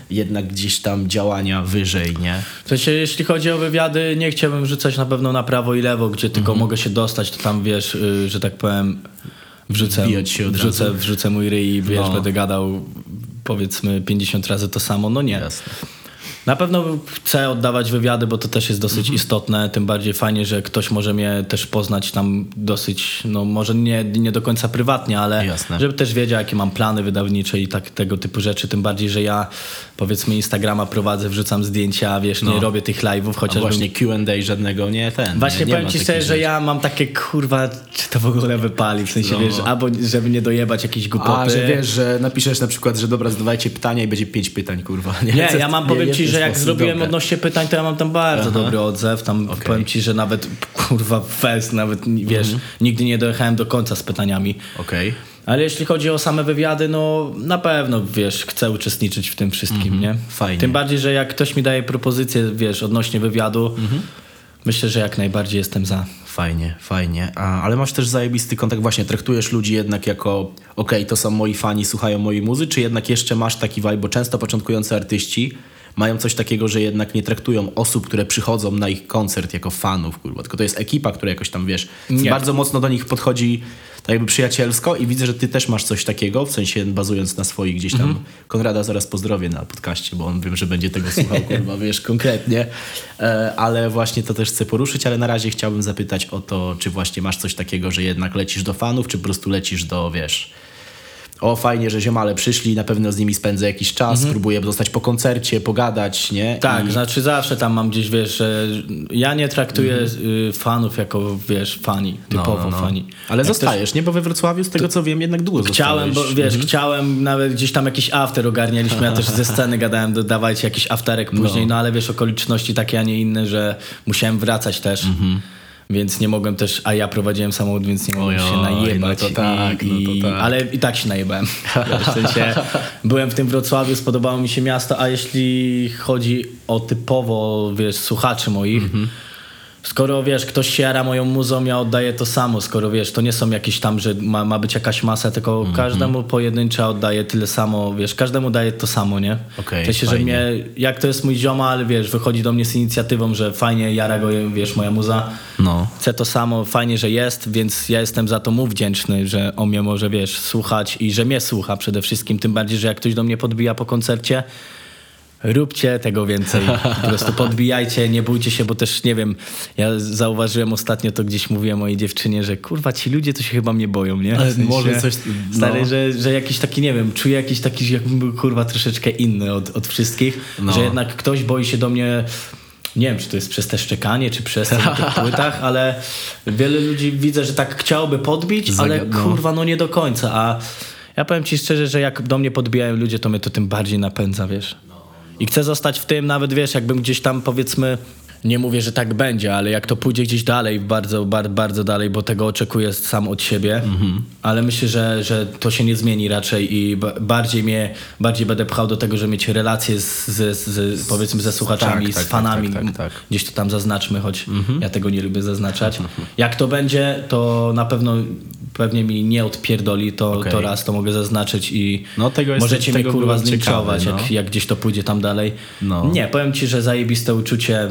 jednak gdzieś tam działania wyżej, nie? W sensie, jeśli chodzi o wywiady, nie chciałbym rzucać na pewno na prawo i lewo, gdzie tylko Mhm. mogę się dostać, to tam wiesz, y, że tak powiem, wrzucę, wrzucę, wrzucę mój ryj i wiesz, No. będę gadał powiedzmy 50 razy to samo. No nie. Jasne. Na pewno chcę oddawać wywiady, bo to też jest Mhm. dosyć istotne. Tym bardziej fajnie, że ktoś może mnie też poznać tam dosyć, no może nie, nie do końca prywatnie, ale Jasne. żeby też wiedział, jakie mam plany wydawnicze i tak tego typu rzeczy. Tym bardziej, że ja powiedzmy Instagrama prowadzę, wrzucam zdjęcia, wiesz, nie No. robię tych live'ów, chociaż właśnie Q&A żadnego nie ten. Właśnie nie, nie powiem ci szczerze, że ja mam takie kurwa, czy to w ogóle wypali, w sensie No. wiesz, albo żeby nie dojebać jakiejś głupoty. A, że wiesz, że napiszesz na przykład, że dobra, zadawajcie pytania i będzie pięć pytań, kurwa. Nie, Co- ja mam, powiem ci, jestem że jak zrobiłem dobre. odnośnie pytań, to ja mam tam bardzo dobry odzew. Tam powiem ci, że nawet kurwa fest, nawet wiesz, Mhm. nigdy nie dojechałem do końca z pytaniami. Okej. Ale jeśli chodzi o same wywiady, no na pewno, wiesz, chcę uczestniczyć w tym wszystkim, nie? Mhm. Fajnie. Tym bardziej, że jak ktoś mi daje propozycję, wiesz, odnośnie wywiadu, Mhm. myślę, że jak najbardziej jestem za. Fajnie, fajnie. A, ale masz też zajebisty kontakt, właśnie traktujesz ludzi jednak jako okej, to są moi fani, słuchają mojej muzy, czy jednak jeszcze masz taki vibe, bo często początkujący artyści mają coś takiego, że jednak nie traktują osób, które przychodzą na ich koncert jako fanów, kurwa, tylko to jest ekipa, która jakoś tam, wiesz, Nie. bardzo mocno do nich podchodzi tak jakby przyjacielsko i widzę, że ty też masz coś takiego, w sensie bazując na swoich gdzieś tam, Konrada zaraz pozdrowię na podcaście, bo on wiem, że będzie tego słuchał, [LAUGHS] kurwa, wiesz, konkretnie, e, ale właśnie to też chcę poruszyć, ale na razie chciałbym zapytać o to, czy właśnie masz coś takiego, że jednak lecisz do fanów, czy po prostu lecisz do, wiesz, o fajnie, że ziomale przyszli, na pewno z nimi spędzę jakiś czas, spróbuję zostać po koncercie, pogadać, nie? Tak, I, znaczy zawsze tam mam gdzieś, wiesz, że ja nie traktuję Mhm. y, fanów jako, wiesz, fani, typowo fani. Ale Jak zostajesz, nie? Bo we Wrocławiu, z tego co wiem, jednak długo Chciałem, bo zostałeś. wiesz, chciałem nawet gdzieś tam jakiś after ogarnialiśmy, ja też ze sceny gadałem, dodawajcie jakiś afterek później, no. ale wiesz, okoliczności takie, a nie inne, że musiałem wracać też. Więc nie mogłem też, a ja prowadziłem samochód, więc nie mogłem Ojoj, się najebać. no to tak, i, no to tak. Ale i tak się najebałem. W sensie, byłem w tym Wrocławiu, spodobało mi się miasto, a jeśli chodzi o typowo, wiesz, słuchaczy moich, Mhm. Skoro wiesz, ktoś się jara moją muzą, ja oddaję to samo. Skoro wiesz, to nie są jakieś tam, że ma, ma być jakaś masa, tylko Mhm. każdemu pojedyncza oddaję tyle samo, wiesz, każdemu daję to samo, nie? Okej, w sensie, że fajnie. mnie, jak to jest mój zioma, ale wiesz, wychodzi do mnie z inicjatywą, że fajnie, jara go, wiesz, moja muza. No. Chcę to samo, fajnie, że jest, więc ja jestem za to mu wdzięczny, że on mnie może, wiesz, słuchać i że mnie słucha przede wszystkim. Tym bardziej, że jak ktoś do mnie podbija po koncercie, róbcie tego więcej. Po prostu podbijajcie, nie bójcie się, bo też, nie wiem, ja zauważyłem ostatnio, to gdzieś mówiłem mojej dziewczynie, że kurwa, ci ludzie to się chyba mnie boją, nie? W sensie, może coś- Stary, no. że, że jakiś taki, nie wiem, czuję jakiś taki, jakbym był, kurwa, troszeczkę inny od, od wszystkich, No. że jednak ktoś boi się do mnie nie wiem, czy to jest przez te szczekanie, czy przez to na tych [LAUGHS] płytach, ale wiele ludzi widzę, że tak chciałoby podbić, ale kurwa, no nie do końca. A ja powiem ci szczerze, że jak do mnie podbijają ludzie, to mnie to tym bardziej napędza, wiesz. I chcę zostać w tym, nawet wiesz, jakbym gdzieś tam powiedzmy. Nie mówię, że tak będzie, ale jak to pójdzie gdzieś dalej, bardzo, bardzo, bardzo dalej, bo tego oczekuję sam od siebie, ale myślę, że, że to się nie zmieni raczej i ba- bardziej mnie, bardziej będę pchał do tego, że mieć relacje z, z, z powiedzmy ze słuchaczami, Tak, tak, z tak, fanami, tak, tak, tak. gdzieś to tam zaznaczmy, choć ja tego nie lubię zaznaczać. Jak to będzie, to na pewno pewnie mi nie odpierdoli, to, Okej. to raz to mogę zaznaczyć i No, możecie mnie kurwa zlinczować, no. jak, jak gdzieś to pójdzie tam dalej. No. Nie, powiem ci, że zajebiste uczucie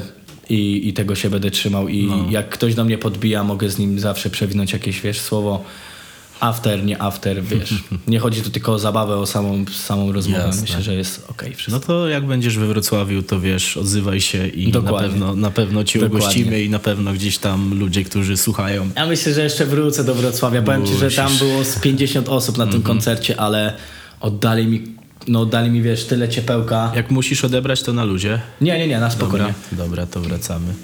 i, i tego się będę trzymał i No. jak ktoś do mnie podbija, mogę z nim zawsze przewinąć jakieś, wiesz, słowo after, nie after, wiesz. [LAUGHS] Nie chodzi tu tylko o zabawę, o samą, samą rozmowę. Jasne. Myślę, że jest okej wszystko. No to jak będziesz we Wrocławiu, to wiesz, odzywaj się i na Dokładnie. pewno, na pewno cię Dokładnie. ugościmy i na pewno gdzieś tam ludzie, którzy słuchają. Ja myślę, że jeszcze wrócę do Wrocławia. Powiem ci, że tam Musisz. było z 50 osób na Mhm. tym koncercie, ale oddali mi, no oddali mi, wiesz, tyle ciepełka. Jak musisz odebrać, to na luzie. Nie, nie, nie, na spokojnie. Dobra, dobra to wracamy.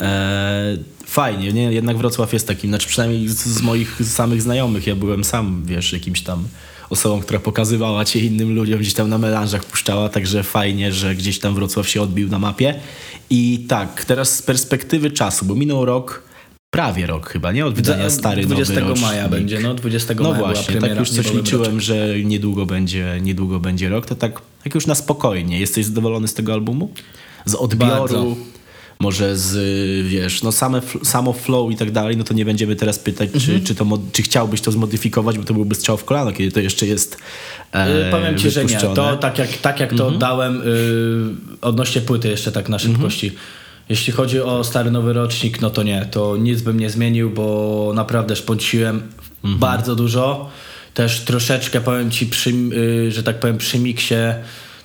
Eee, fajnie, nie? Jednak Wrocław jest takim, znaczy przynajmniej z, z moich samych znajomych, ja byłem sam, wiesz, jakimś tam osobą, która pokazywała cię innym ludziom, gdzieś tam na melanżach puszczała, także fajnie, że gdzieś tam Wrocław się odbił na mapie. I tak, teraz z perspektywy czasu, bo minął rok, prawie rok chyba, nie? Od wydania stary 20 nowy rocznik. maja będzie, no 20 No maja była właśnie, premiera. tak już coś liczyłem, że niedługo będzie, niedługo będzie rok, to tak, tak już na spokojnie. Jesteś zadowolony z tego albumu? Z odbioru? Bardzo. Może z, wiesz, no same, samo flow i tak dalej, no to nie będziemy teraz pytać, Mhm. czy, czy, to, czy chciałbyś to zmodyfikować, bo to byłby strzał w kolano, kiedy to jeszcze jest e, Yy, Powiem ci, że nie. To tak jak, tak jak Mhm. to dałem yy, odnośnie płyty jeszcze tak na szybkości. Jeśli chodzi o stary nowy rocznik, no to nie. To nic bym nie zmienił, bo naprawdę szponciłem Mhm. bardzo dużo. Też troszeczkę powiem ci, przy, yy, że tak powiem, przy miksie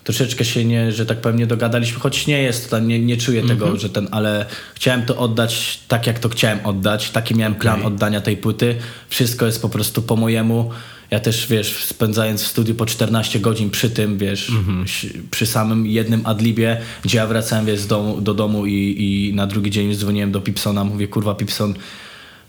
troszeczkę się nie, że tak powiem, nie dogadaliśmy, choć nie jest, to, nie, nie czuję Mhm. tego, że ten, ale chciałem to oddać tak, jak to chciałem oddać. Taki miałem plan oddania tej płyty. Wszystko jest po prostu po mojemu. Ja też, wiesz, spędzając w studiu po 14 godzin przy tym, wiesz, Mhm. si- przy samym jednym adlibie, gdzie ja wracałem, wiesz, z domu, do domu i, i na drugi dzień dzwoniłem do Pipsona, mówię, kurwa, Pipson,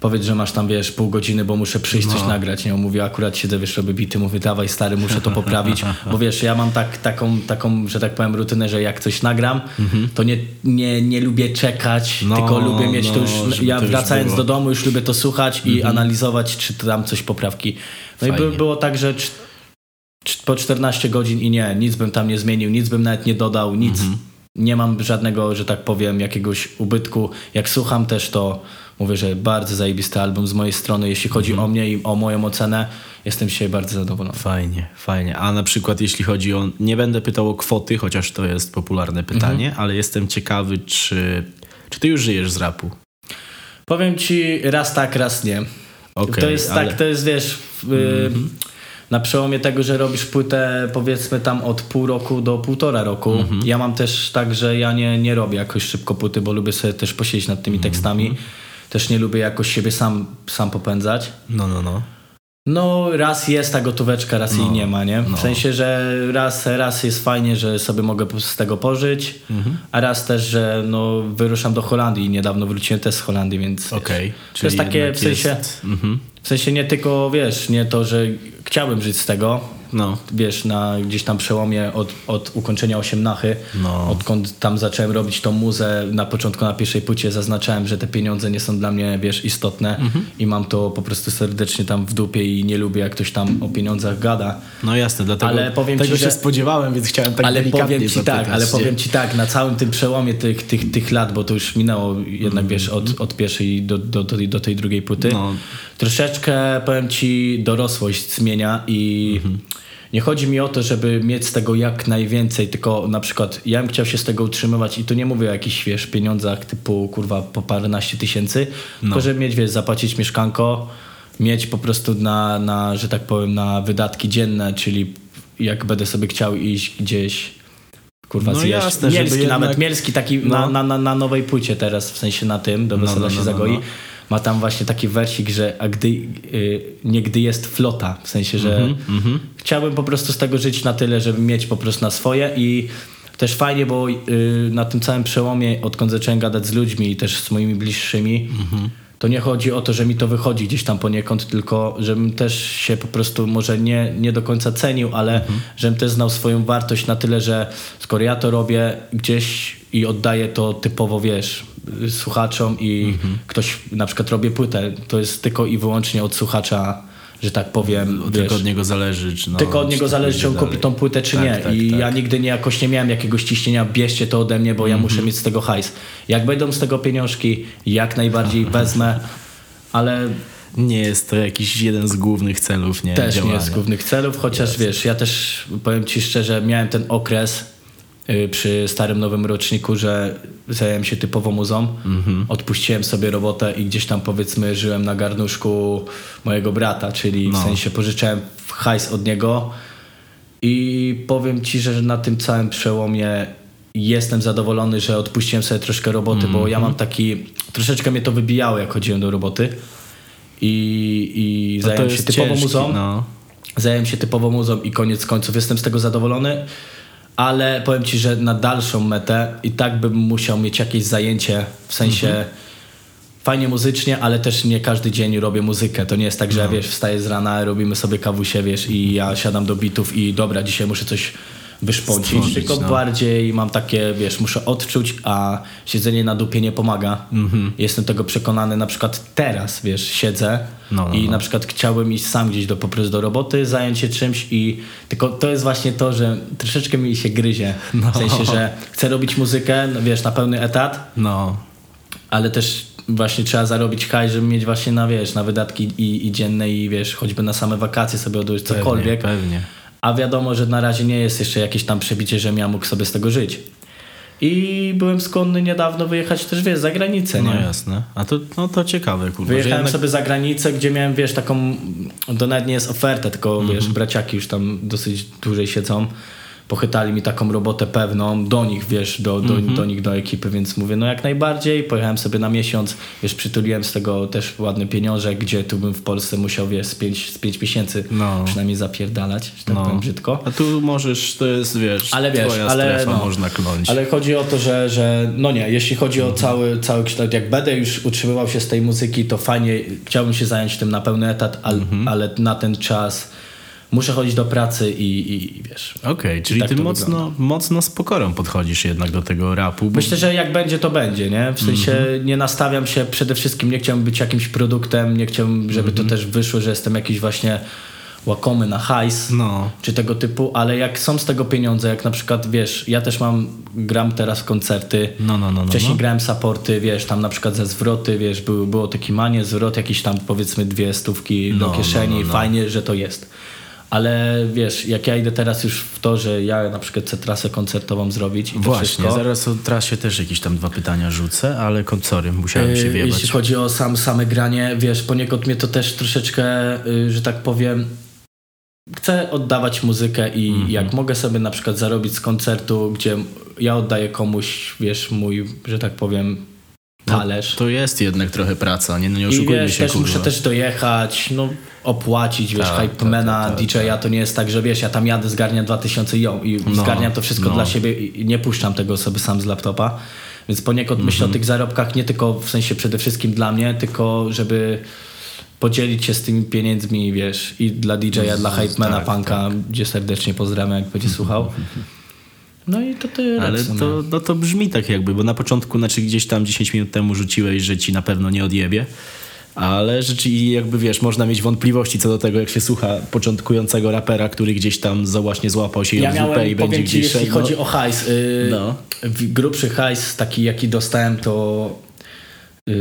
powiedz, że masz tam, wiesz, pół godziny, bo muszę przyjść coś nagrać, nie? On mówi, akurat siedzę, wiesz, robię bity, mówię, dawaj stary, muszę to poprawić, [LAUGHS] bo wiesz, ja mam tak, taką, taką, że tak powiem, rutynę, że jak coś nagram, to nie, nie, nie lubię czekać, No, tylko lubię mieć to no, już, żeby ja to już wracając było. do domu już lubię to słuchać i analizować, czy tam coś poprawki. No i Fajnie. by, było tak, że po 14 godzin i nie, nic bym tam nie zmienił, nic bym nawet nie dodał, nic. Mhm. Nie mam żadnego, że tak powiem, jakiegoś ubytku. Jak słucham też, to mówię, że bardzo zajebisty album z mojej strony. Jeśli chodzi Mhm. o mnie i o moją ocenę, jestem dzisiaj bardzo zadowolony. Fajnie, fajnie. A na przykład jeśli chodzi o... Nie będę pytał o kwoty, chociaż to jest popularne pytanie, Mhm. ale jestem ciekawy, czy... Czy ty już żyjesz z rapu? Powiem ci raz tak, raz nie. Okej, to jest ale... Mhm. tak, to jest wiesz, y, na przełomie tego, że robisz płytę powiedzmy tam od pół roku do półtora roku. Mhm. Ja mam też tak, że ja nie, nie robię jakoś szybko płyty, bo lubię sobie też posiedzieć nad tymi Mhm. tekstami. Też nie lubię jakoś siebie sam, sam popędzać. No, no, no. No, raz jest ta gotóweczka, raz jej No, nie ma, nie? W no. sensie, że raz, raz jest fajnie, że sobie mogę z tego pożyć, Mhm. a raz też, że no, wyruszam do Holandii i niedawno wróciłem też z Holandii, więc Okej. to jest takie w sensie, jest- Mhm. w sensie nie tylko, wiesz, nie to, że chciałbym żyć z tego, No. wiesz, na gdzieś tam przełomie od, od ukończenia osiemnachy, No. odkąd tam zacząłem robić tą muzę, na początku na pierwszej płycie zaznaczałem, że te pieniądze nie są dla mnie, wiesz, istotne Mhm. i mam to po prostu serdecznie tam w dupie i nie lubię, jak ktoś tam o pieniądzach gada. No jasne, dlatego Ale powiem tego ci, się że- spodziewałem, więc chciałem tak ale powiem ci tak, ale powiem ci tak, na całym tym przełomie tych, tych, tych lat, bo to już minęło jednak, wiesz, od, od pierwszej do, do, do, do tej drugiej płyty, No. troszeczkę, powiem ci, dorosłość zmienia i nie chodzi mi o to, żeby mieć z tego jak najwięcej, tylko na przykład ja bym chciał się z tego utrzymywać i tu nie mówię o jakichś, wiesz, pieniądzach typu, kurwa, po paręnaście tysięcy, tylko żeby mieć, wiesz, zapłacić mieszkanko, mieć po prostu na, na, że tak powiem, na wydatki dzienne, czyli jak będę sobie chciał iść gdzieś kurwa No zjeść. jasne, Mielski jednak- nawet, Mielski taki No. na, na, na, nowej płycie teraz, w sensie na tym, do No, wesela no, się no, no, zagoi. Ma tam właśnie taki wersik, że a gdy, y, nie gdy jest flota, w sensie, że Mhm, chciałbym po prostu z tego żyć na tyle, żeby mieć po prostu na swoje i też fajnie, bo y, na tym całym przełomie, odkąd zacząłem gadać z ludźmi i też z moimi bliższymi, Mhm. to nie chodzi o to, że mi to wychodzi gdzieś tam poniekąd, tylko żebym też się po prostu może nie, nie do końca cenił, ale Mhm. żebym też znał swoją wartość na tyle, że skoro ja to robię gdzieś i oddaję to typowo, wiesz, słuchaczom i Mhm. ktoś na przykład robię płytę, to jest tylko i wyłącznie od słuchacza, że tak powiem, wiesz, Tylko od niego zależy, czy no, tylko od niego zależy, czy on kupi tą płytę, czy Tak, nie. tak, I tak. ja nigdy nie jakoś nie miałem jakiegoś ciśnienia, bierzcie to ode mnie, bo ja Mhm. muszę mieć z tego hajs. Jak będą z tego pieniążki, jak najbardziej [LAUGHS] wezmę, ale Nie jest to jakiś jeden z głównych celów, nie? też nie działania. jest z głównych celów, chociaż wiesz, ja też powiem ci szczerze, miałem ten okres przy starym nowym roczniku, że zająłem się typowo muzą, Mhm. odpuściłem sobie robotę i gdzieś tam powiedzmy żyłem na garnuszku mojego brata, czyli w No. sensie pożyczałem hajs od niego i powiem ci, że na tym całym przełomie jestem zadowolony, że odpuściłem sobie troszkę roboty, bo ja mam taki, troszeczkę mnie to wybijało jak chodziłem do roboty i, i No zająłem się typowo ciężki, muzą. No. Zająłem się typowo muzą i koniec końców jestem z tego zadowolony, ale powiem ci, że na dalszą metę i tak bym musiał mieć jakieś zajęcie, w sensie Mhm. fajnie muzycznie, ale też nie każdy dzień robię muzykę. To nie jest tak, że No. wiesz, wstaję z rana, robimy sobie kawusie, wiesz, i ja siadam do bitów i dobra, dzisiaj muszę coś Stworzyć, tylko no. bardziej mam takie, wiesz, muszę odczuć, a siedzenie na dupie nie pomaga. Mhm. Jestem tego przekonany, na przykład teraz, wiesz, siedzę No, no, i no. na przykład chciałbym iść sam gdzieś do, po prostu do roboty, zająć się czymś i tylko to jest właśnie to, że troszeczkę mi się gryzie. W sensie, że chcę robić muzykę, no, wiesz, na pełny etat, no. ale też właśnie trzeba zarobić hajs, żeby mieć właśnie na, wiesz, na wydatki i, i dzienne i wiesz, choćby na same wakacje sobie odłożyć cokolwiek. Pewnie, pewnie. A wiadomo, że na razie nie jest jeszcze jakieś tam przebicie, że ja mógł sobie z tego żyć. I byłem skłonny niedawno wyjechać też, wiesz, za granicę, No nie? jasne. A to, no to ciekawe, kurwa. Wyjechałem jednak- sobie za granicę, gdzie miałem, wiesz, taką, to nawet nie jest oferta, tylko, Mhm. wiesz, braciaki już tam dosyć dłużej siedzą, pochytali mi taką robotę pewną do nich, wiesz, do, do, do nich, do ekipy, więc mówię, no jak najbardziej, pojechałem sobie na miesiąc, wiesz, przytuliłem z tego też ładny pieniążek, gdzie tu bym w Polsce musiał, wiesz, z pięć, z pięć miesięcy No. przynajmniej zapierdalać, że tak No. powiem brzydko. A tu możesz, to jest, wiesz, Ale wiesz, ale, no, można kląć. ale chodzi o to, że, że no nie, jeśli chodzi Mhm. o cały, cały kształt, jak będę już utrzymywał się z tej muzyki, to fajnie, chciałbym się zająć tym na pełny etat, al, Mhm. ale na ten czas muszę chodzić do pracy i, i, i wiesz. Okej, czyli tak ty mocno, mocno z pokorą podchodzisz jednak do tego rapu. Bo... Myślę, że jak będzie, to będzie, nie? W sensie Mhm. nie nastawiam się przede wszystkim, nie chciałbym być jakimś produktem, nie chciałbym, żeby Mhm. to też wyszło, że jestem jakiś właśnie łakomy na hajs. No. czy tego typu, ale jak są z tego pieniądze, jak na przykład, wiesz, ja też mam, gram teraz koncerty, No, no, no, no, wcześniej no. grałem supporty, wiesz, tam na przykład ze zwroty, wiesz, było, było to kimanie, zwrot, jakieś tam powiedzmy dwie stówki do No, kieszeni, no, no, no. fajnie, że to jest. Ale wiesz, jak ja idę teraz już w to, że ja na przykład chcę trasę koncertową zrobić i to Właśnie, wszystko. zaraz o trasie też jakieś tam dwa pytania rzucę, ale sorry, musiałem się Yy, wjebać. Jeśli chodzi o sam, same granie, wiesz, poniekąd mnie to też troszeczkę, yy, że tak powiem, chcę oddawać muzykę i Mhm. jak mogę sobie na przykład zarobić z koncertu, gdzie ja oddaję komuś, wiesz, mój, że tak powiem, talerz. To jest jednak trochę praca, nie, no nie I oszukujmy wiesz, się, też kurwa. muszę też dojechać, no opłacić, wiesz, Tak, hypemana, tak, tak, DJ-a, to nie jest tak, że wiesz, ja tam jadę, zgarniam 2000 i i No, zgarniam to wszystko no. dla siebie i nie puszczam tego sobie sam z laptopa. Więc poniekąd myślę Mhm. o tych zarobkach nie tylko w sensie przede wszystkim dla mnie, tylko żeby podzielić się z tymi pieniędzmi, wiesz, i dla DJ-a, dla hypemana, tak, punka, gdzie serdecznie pozdrawiam, jak będzie słuchał. [LAUGHS] No i to tyle. Ale to, no to brzmi tak jakby, bo na początku, znaczy gdzieś tam 10 minut temu rzuciłeś, że ci na pewno nie odjebie. Ale rzeczy jakby wiesz, można mieć wątpliwości co do tego, jak się słucha początkującego rapera, który gdzieś tam właśnie złapał się Ja JWP miałem, i będzie ci, gdzieś jeśli szedł, chodzi no. o hajs, yy, No. grubszy hajs taki jaki dostałem to yy,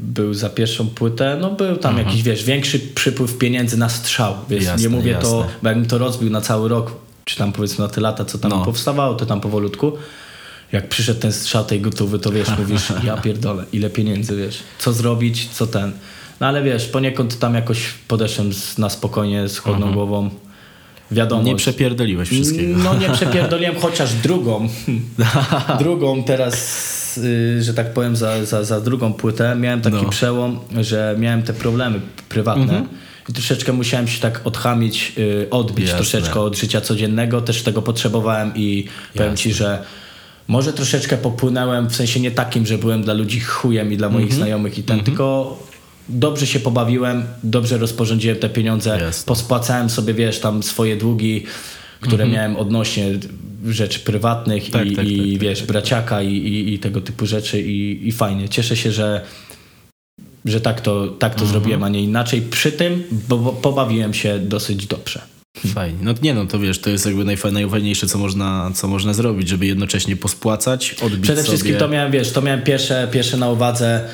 był za pierwszą płytę, no był tam jakiś, wiesz, większy przypływ pieniędzy na strzał, wiesz, Jasne, nie mówię to, jasne. bo jakbym to rozbił na cały rok, czy tam powiedzmy na te lata, co tam No. powstawało, to tam powolutku, jak przyszedł ten strzał tej gotowy, to wiesz, mówisz, [LAUGHS] ja pierdolę, ile pieniędzy, wiesz, co zrobić, co ten. No ale wiesz, poniekąd tam jakoś podeszłem z, na spokojnie, z chłodną głową. Wiadomo, Nie przepierdoliłeś wszystkiego. no nie [LAUGHS] przepierdoliłem, chociaż drugą. [LAUGHS] drugą teraz, y, że tak powiem, za, za, za drugą płytę miałem taki No. przełom, że miałem te problemy prywatne. Mhm. I troszeczkę musiałem się tak odchamić, y, odbić Jasne. troszeczkę od życia codziennego. Też tego potrzebowałem i powiem ci, że może troszeczkę popłynęłem, w sensie nie takim, że byłem dla ludzi chujem i dla moich Mhm. znajomych i ten, tylko dobrze się pobawiłem, dobrze rozporządziłem te pieniądze, Jasne. pospłacałem sobie, wiesz, tam swoje długi, które miałem odnośnie rzeczy prywatnych. Tak, i, tak, i tak, tak, wiesz, tak. braciaka i, i, i tego typu rzeczy i, i fajnie. Cieszę się, że że tak to, tak to Mhm. zrobiłem, a nie inaczej. Przy tym bo, bo pobawiłem się dosyć dobrze. Fajnie. No nie no, to wiesz, to jest jakby najfa- najfajniejsze, co można, co można zrobić, żeby jednocześnie pospłacać, odbić Przede sobie... wszystkim to miałem, wiesz, to miałem pierwsze, pierwsze na uwadze.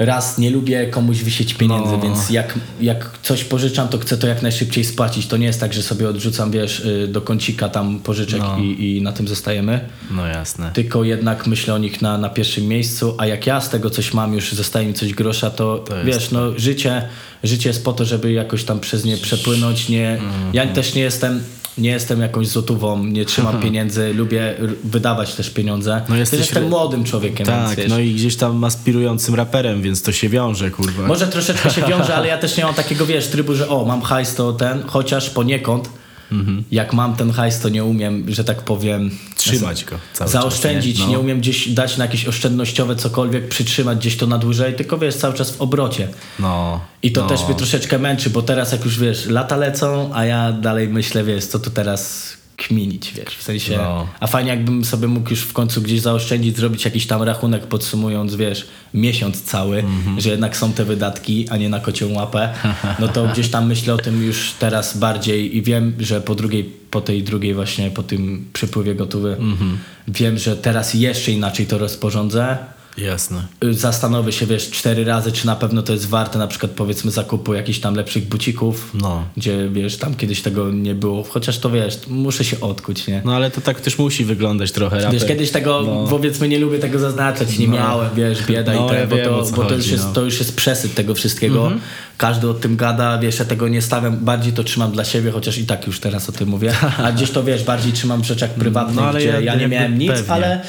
Raz nie lubię komuś wisieć pieniędzy, No. więc jak, jak coś pożyczam, to chcę to jak najszybciej spłacić. To nie jest tak, że sobie odrzucam, wiesz, y, do kącika tam pożyczek No. i, i na tym zostajemy. No jasne. Tylko jednak myślę o nich na, na pierwszym miejscu, a jak ja z tego coś mam, już zostaje mi coś grosza, to, To jest wiesz, no życie, życie jest po to, żeby jakoś tam przez nie przepłynąć. Nie, Ja Mhm. też nie jestem, nie jestem jakąś złotówą, nie trzymam pieniędzy, lubię wydawać też pieniądze. No jesteś- jestem młodym człowiekiem, Tak, więc no i gdzieś tam aspirującym raperem, więc to się wiąże, kurwa. Może troszeczkę się wiąże, ale ja też nie mam takiego, wiesz, trybu, że o, mam hajs, to ten, chociaż poniekąd, Mhm. jak mam ten hajs, to nie umiem, że tak powiem... Trzymać go zaoszczędzić, czas, nie, No. umiem gdzieś dać na jakieś oszczędnościowe cokolwiek, przytrzymać gdzieś to na dłużej, tylko wiesz, cały czas w obrocie. No. I to no. też mnie troszeczkę męczy, bo teraz jak już wiesz, lata lecą, a ja dalej myślę, wiesz, co tu teraz kminić, wiesz, w sensie, No. a fajnie jakbym sobie mógł już w końcu gdzieś zaoszczędzić, zrobić jakiś tam rachunek podsumując, wiesz, miesiąc cały, Mhm. że jednak są te wydatki, a nie na kocią łapę, no to gdzieś tam myślę o tym już teraz bardziej i wiem, że po drugiej, po tej drugiej właśnie, po tym przepływie gotowy, Mhm. wiem, że teraz jeszcze inaczej to rozporządzę, Jasne. y, zastanowię się, wiesz, cztery razy, czy na pewno to jest warte na przykład powiedzmy zakupu jakichś tam lepszych bucików, No. gdzie wiesz, tam kiedyś tego nie było, chociaż to wiesz, muszę się odkuć, nie? No ale to tak też musi wyglądać trochę. Raper. Wiesz, kiedyś tego, No. powiedzmy, nie lubię tego zaznaczać, nie No. miałem, wiesz, bieda No, i te, ja bo, wiem, to, bo to, już jest, no. Mhm. to już jest tego wszystkiego. Każdy o tym gada, wiesz, ja tego nie stawiam, bardziej to trzymam dla siebie, chociaż i tak już teraz o tym mówię, a gdzieś to, wiesz, bardziej trzymam w rzeczach prywatnych, No, ale gdzie ja- ja, nie miałem nic, pewnie. ale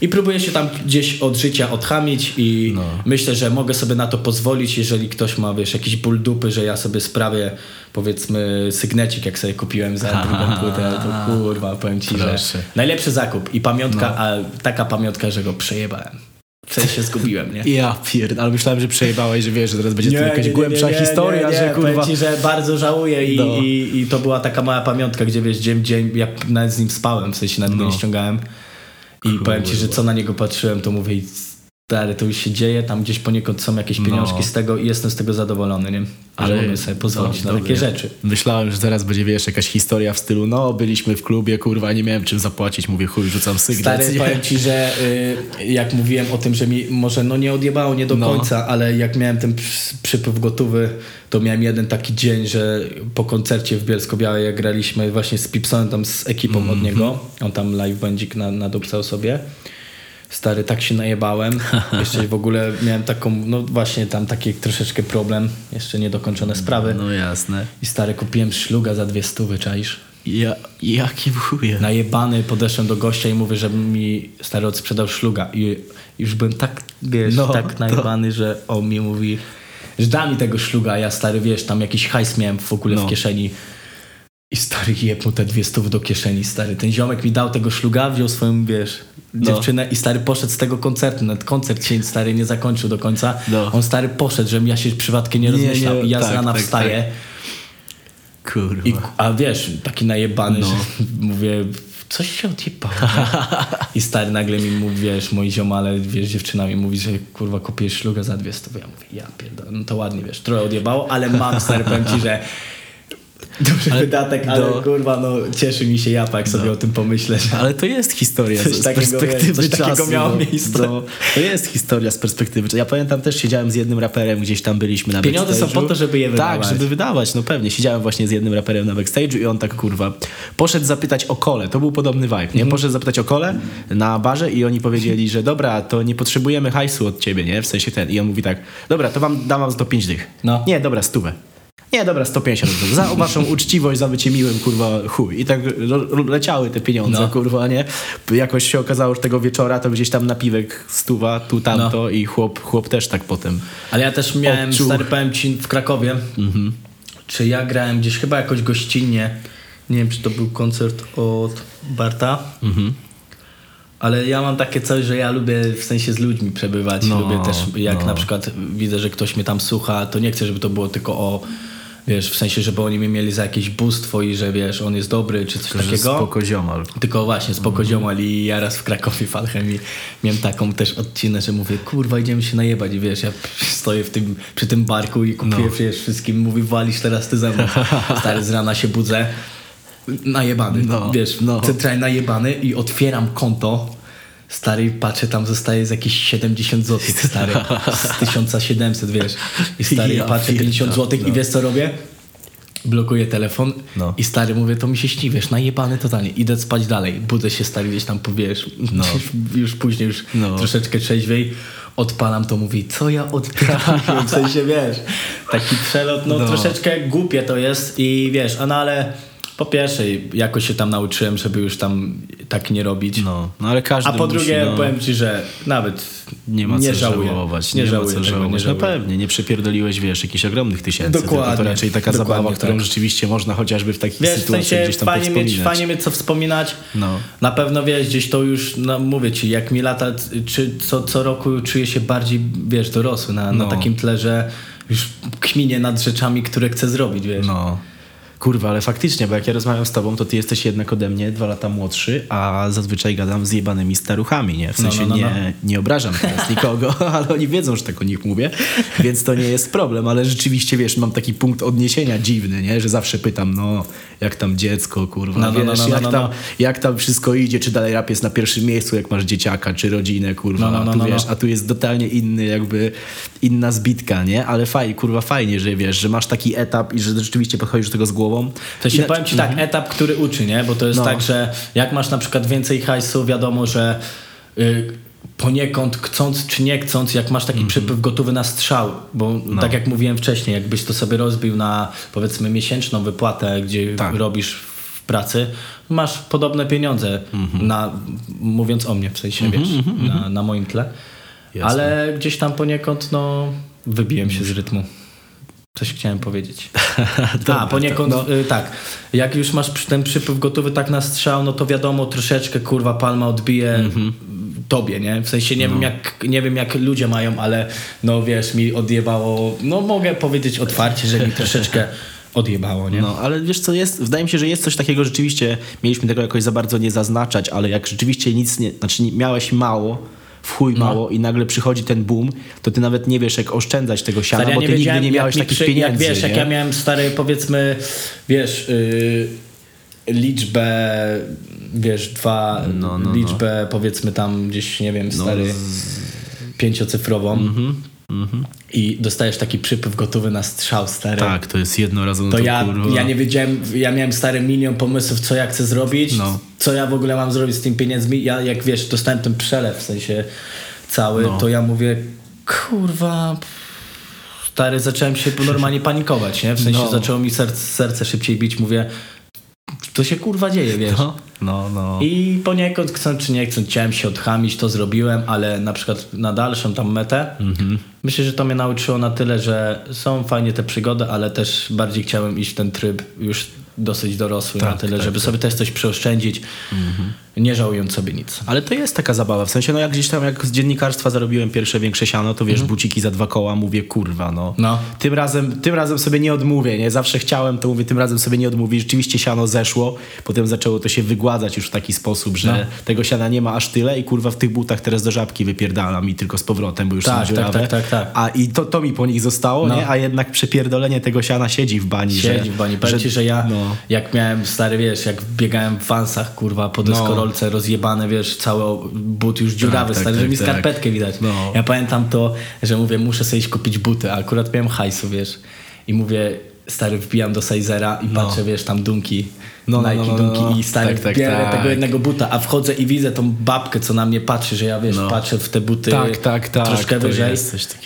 i próbuję się tam gdzieś od życia odchamić i No. myślę, że mogę sobie na to pozwolić, jeżeli ktoś ma, wiesz, jakiś ból dupy, że ja sobie sprawię, powiedzmy, sygnecik, jak sobie kupiłem za [LAUGHS] drugą płytę, to kurwa, powiem ci, że Proszę. najlepszy zakup i pamiątka, No. a taka pamiątka, że go przejebałem. W sensie zgubiłem, nie? [LAUGHS] Ja pierd... ale myślałem, że przejebałeś, że wiesz, że teraz będzie to jakaś głębsza historia, nie, nie, że kurwa... Powiem ci, że bardzo żałuję i, No. i, i to była taka mała pamiątka, gdzie wiesz, dzień, dzień, ja nawet z nim spałem, w sensie nawet go No. nie ściągałem. I powiem ci, że co na niego patrzyłem, to mówię, stary, to już się dzieje, tam gdzieś poniekąd są jakieś No. pieniążki z tego i jestem z tego zadowolony, nie? Ale mogę sobie pozwolić no, na takie rzeczy. Myślałem, że zaraz będzie, wiesz, jakaś historia w stylu, no, byliśmy w klubie, kurwa, nie miałem czym zapłacić, mówię, chuj, rzucam sygnał. Stary, [LAUGHS] powiem ci, że y, jak mówiłem o tym, że mi może no nie odjebało nie do No. końca, ale jak miałem ten przy- przypływ gotowy, to miałem jeden taki dzień, że po koncercie w Bielsko-Białej, jak graliśmy właśnie z Pipsonem, tam z ekipą Mhm. od niego, on tam live bandzik na, nadupcał sobie. Stary, tak się najebałem. [LAUGHS] Jeszcze w ogóle miałem taką, no właśnie tam taki troszeczkę problem, jeszcze niedokończone sprawy. No jasne. I stary, kupiłem szluga za dwie stówy, czaisz? Ja, jaki wuje. najebany podeszłem do gościa i mówię, żeby mi stary odsprzedał szluga i już byłem tak, wiesz, No, tak najebany, że on mi mówi, że da mi tego szluga, a ja stary, wiesz, tam jakiś hajs miałem w ogóle No. w kieszeni i stary jeb mu te dwie stówy do kieszeni, stary. Ten ziomek mi dał tego szluga, wziął swoją, wiesz, No. dziewczynę i stary poszedł z tego koncertu, nawet koncert się stary nie zakończył do końca. No. On stary poszedł, żebym ja się przypadkiem nie Nie, rozmyślał nie, i ja z tak, rana tak, wstaję. Kurwa. I, a wiesz, taki najebany, No. że [LAUGHS] mówię, coś się odjebało. [LAUGHS] I stary nagle mi mówi, wiesz, moi ziomale, wiesz, dziewczyna mi mówi, że kurwa kupisz szlugę za dwie stówy. Ja mówię, ja pierdolę, no to ładnie, wiesz, trochę odjebało, ale mam, stary, powiem ci, że duży wydatek, ale do- kurwa, no cieszy mi się japa, jak sobie o tym pomyślę, że Ale to jest historia Coś z, takiego, perspektywy coś takiego czasu. miało no. miejsce. No, to jest historia z perspektywy czasu. Ja pamiętam też siedziałem z jednym raperem, gdzieś tam byliśmy na Pieniądze są backstage'u. po to, żeby je wydawać. Tak, żeby wydawać, no pewnie. Siedziałem właśnie z jednym raperem na backstage'u i on tak kurwa poszedł zapytać o kole. To był podobny vibe, Mhm. nie? Poszedł zapytać o kole na barze i oni powiedzieli, że dobra, to nie potrzebujemy hajsu od ciebie, nie? W sensie ten. I on mówi tak, dobra, to wam dam wam za to 5 dych. No. Nie, dobra, stówę. Nie, dobra, 150. Za waszą uczciwość, za bycie miłym, kurwa, chuj. I tak le- leciały te pieniądze, No. kurwa, nie? Jakoś się okazało, że tego wieczora to gdzieś tam napiwek stuwa, tu, tamto i chłop, chłop też tak potem. Ale ja też miałem, Odczuł. stary, powiem ci, w Krakowie, czy ja grałem gdzieś chyba jakoś gościnnie, nie wiem, czy to był koncert od Barta, ale ja mam takie coś, że ja lubię w sensie z ludźmi przebywać, No, lubię też, jak no. na przykład widzę, że ktoś mnie tam słucha, to nie chcę, żeby to było tylko o, wiesz, w sensie, żeby oni mnie mieli za jakieś bóstwo i że, wiesz, on jest dobry, czy coś takiego. Spoko ziomal. Tylko właśnie, spoko ziomal i ja raz w Krakowie w Alchemii miałem taką też odcinę, że mówię, kurwa idziemy się najebać, I wiesz, ja stoję w tym, przy tym barku i kupię, No. wiesz, wszystkim, mówi, walisz teraz ty ze mną. [LAUGHS] Stary, z rana się budzę, najebany, No, wiesz, no. centralnie najebany i otwieram konto, Stary, patrzę, tam zostaje z jakieś 70 zł, stary, z [LAUGHS] 1700, wiesz. I stary, Ja patrzę 50 pierdolę, zł i wiesz co robię? Blokuję telefon No. i stary mówię, to mi się śni, wiesz, najebany totalnie. Idę spać dalej. Budzę się stary gdzieś tam, powiesz, No. [LAUGHS] już później, już No. troszeczkę trzeźwiej. Odpalam to, mówi, co ja odpierdoliłem, w sensie, wiesz, taki przelot, no, No. troszeczkę głupie to jest i wiesz, no ale po pierwsze, jakoś się tam nauczyłem, żeby już tam tak nie robić. No, no ale każdy A po musi, drugie, no, powiem ci, że nawet nie ma co żałuję. żałować. Nie, Nie, żałuję ma co nie żałować. No pewnie, nie przepierdoliłeś, wiesz, jakichś ogromnych tysięcy. Dokładnie, to raczej taka dokładnie zabawa, którą tak. rzeczywiście można chociażby w takich Wiesz, w sytuacjach sensie gdzieś tam fajnie mieć, fajnie mieć co wspominać. No. Na pewno wiesz, gdzieś to już, no, mówię ci, jak mi lata, czy co, co roku czuję się bardziej, wiesz, dorosły na, na No. takim tle, że już kminię nad rzeczami, które chcę zrobić, wiesz. No. Kurwa, ale faktycznie, bo jak ja rozmawiam z tobą, to ty jesteś jednak ode mnie dwa lata młodszy, a zazwyczaj gadam z jebanymi staruchami, nie? W No, sensie no, no, Nie, nie obrażam teraz nikogo, [LAUGHS] ale oni wiedzą, że tak o nich mówię, więc to nie jest problem, ale rzeczywiście, wiesz, mam taki punkt odniesienia dziwny, nie? Że zawsze pytam, no, jak tam dziecko, kurwa, No, no, no, wiesz, no, no, jak, no, tam, no. jak tam wszystko idzie, czy dalej rap jest na pierwszym miejscu, jak masz dzieciaka, czy rodzinę, kurwa, No, no, no, a tu no, wiesz, no. a tu jest totalnie inny, jakby inna zbitka, nie? Ale fajnie, kurwa, fajnie, że wiesz, że masz taki etap i że rzeczywiście podchodzisz do tego z głową. To się I- powiem ci tak, etap, który uczy, nie? Bo to jest No. tak, że jak masz na przykład więcej hajsu, wiadomo, że y, poniekąd chcąc czy nie chcąc, jak masz taki Mhm. przypływ gotowy na strzał, bo No. tak jak mówiłem wcześniej, jakbyś to sobie rozbił na powiedzmy miesięczną wypłatę, gdzie Tak. robisz w pracy, masz podobne pieniądze, Mhm. na, mówiąc o mnie w sensie, wiesz, na, na moim tle. Jasne. Ale gdzieś tam poniekąd, no, wybiłem się z rytmu. Coś chciałem powiedzieć. [LAUGHS] A, poniekąd, no. y, tak. Jak już masz ten przypływ gotowy tak na strzał, no to wiadomo, troszeczkę kurwa palma odbije Mhm. tobie, nie? W sensie nie, No. wiem jak, nie wiem jak ludzie mają, ale no wiesz, mi odjebało, no mogę powiedzieć otwarcie, że mi troszeczkę [LAUGHS] odjebało, nie? No, ale wiesz co jest, wydaje mi się, że jest coś takiego rzeczywiście, mieliśmy tego jakoś za bardzo nie zaznaczać, ale jak rzeczywiście nic nie, znaczy miałeś mało, w chuj No. mało i nagle przychodzi ten boom, to ty nawet nie wiesz jak oszczędzać tego siana, Stary, ja bo ty nigdy nie jak miałeś mi takich przy- pieniędzy, Jak wiesz, jak nie? ja miałem stary, powiedzmy, wiesz, yy, liczbę, wiesz, dwa, No, no, no. liczbę powiedzmy tam gdzieś, nie wiem, stary, pięciocyfrową Mhm, i dostajesz taki przypływ gotowy na strzał, stary. Tak, to jest jednorazowe. To ja, kurwa. ja nie wiedziałem, ja miałem stary milion pomysłów, co ja chcę zrobić, No. co ja w ogóle mam zrobić z tymi pieniędzmi. Ja, jak wiesz, dostałem ten przelew, w sensie cały, No. to ja mówię, kurwa, stary, zacząłem się normalnie panikować, nie? W sensie No. zaczęło mi serce, serce szybciej bić, mówię, to się kurwa dzieje, wiesz. No, no, no. I poniekąd chcąc czy nie chcąc, chciałem się odchamić, to zrobiłem, ale na przykład na dalszą tam metę, Mhm. Myślę, że to mnie nauczyło na tyle, że są fajnie te przygody, ale też bardziej chciałem iść w ten tryb już dosyć dorosły na Tak, tyle, tak, żeby tak. sobie też coś przeoszczędzić, nie żałując sobie nic. Ale to jest taka zabawa, w sensie no jak gdzieś tam jak z dziennikarstwa zarobiłem pierwsze większe siano, to wiesz, buciki za dwa koła, mówię kurwa no. No. Tym, razem, tym razem sobie nie odmówię, nie? Zawsze chciałem, to mówię, tym razem sobie nie odmówię. Rzeczywiście siano zeszło, potem zaczęło to się wygładzać już w taki sposób, że No. tego siana nie ma aż tyle i kurwa w tych butach teraz do żabki wypierdalam i tylko z powrotem, bo już Tak, są tak, dziurawe. tak, tak, tak. A i to, to mi po nich zostało, No. nie? A jednak przepierdolenie tego siana siedzi w bani. Siedzi że, w bani. Powiem ci, że ja no. jak miałem stary, wiesz, jak biegałem w wansach, kurwa, po deskorolce rozjebane, wiesz, cały but już dziurawy, tak, stary, tak, że mi tak. skarpetkę widać. No. Ja pamiętam to, że mówię, muszę sobie iść kupić buty, a akurat miałem hajsu, wiesz, i mówię, stary, wbijam do Sizera i patrzę, wiesz, tam dunki, No, no, Nike no, no, dunki no. i stary, Tak, tak, bierę tak. tego jednego buta, a wchodzę i widzę tą babkę, co na mnie patrzy, że ja, wiesz, No. patrzę w te buty Tak, tak, tak, troszkę wyżej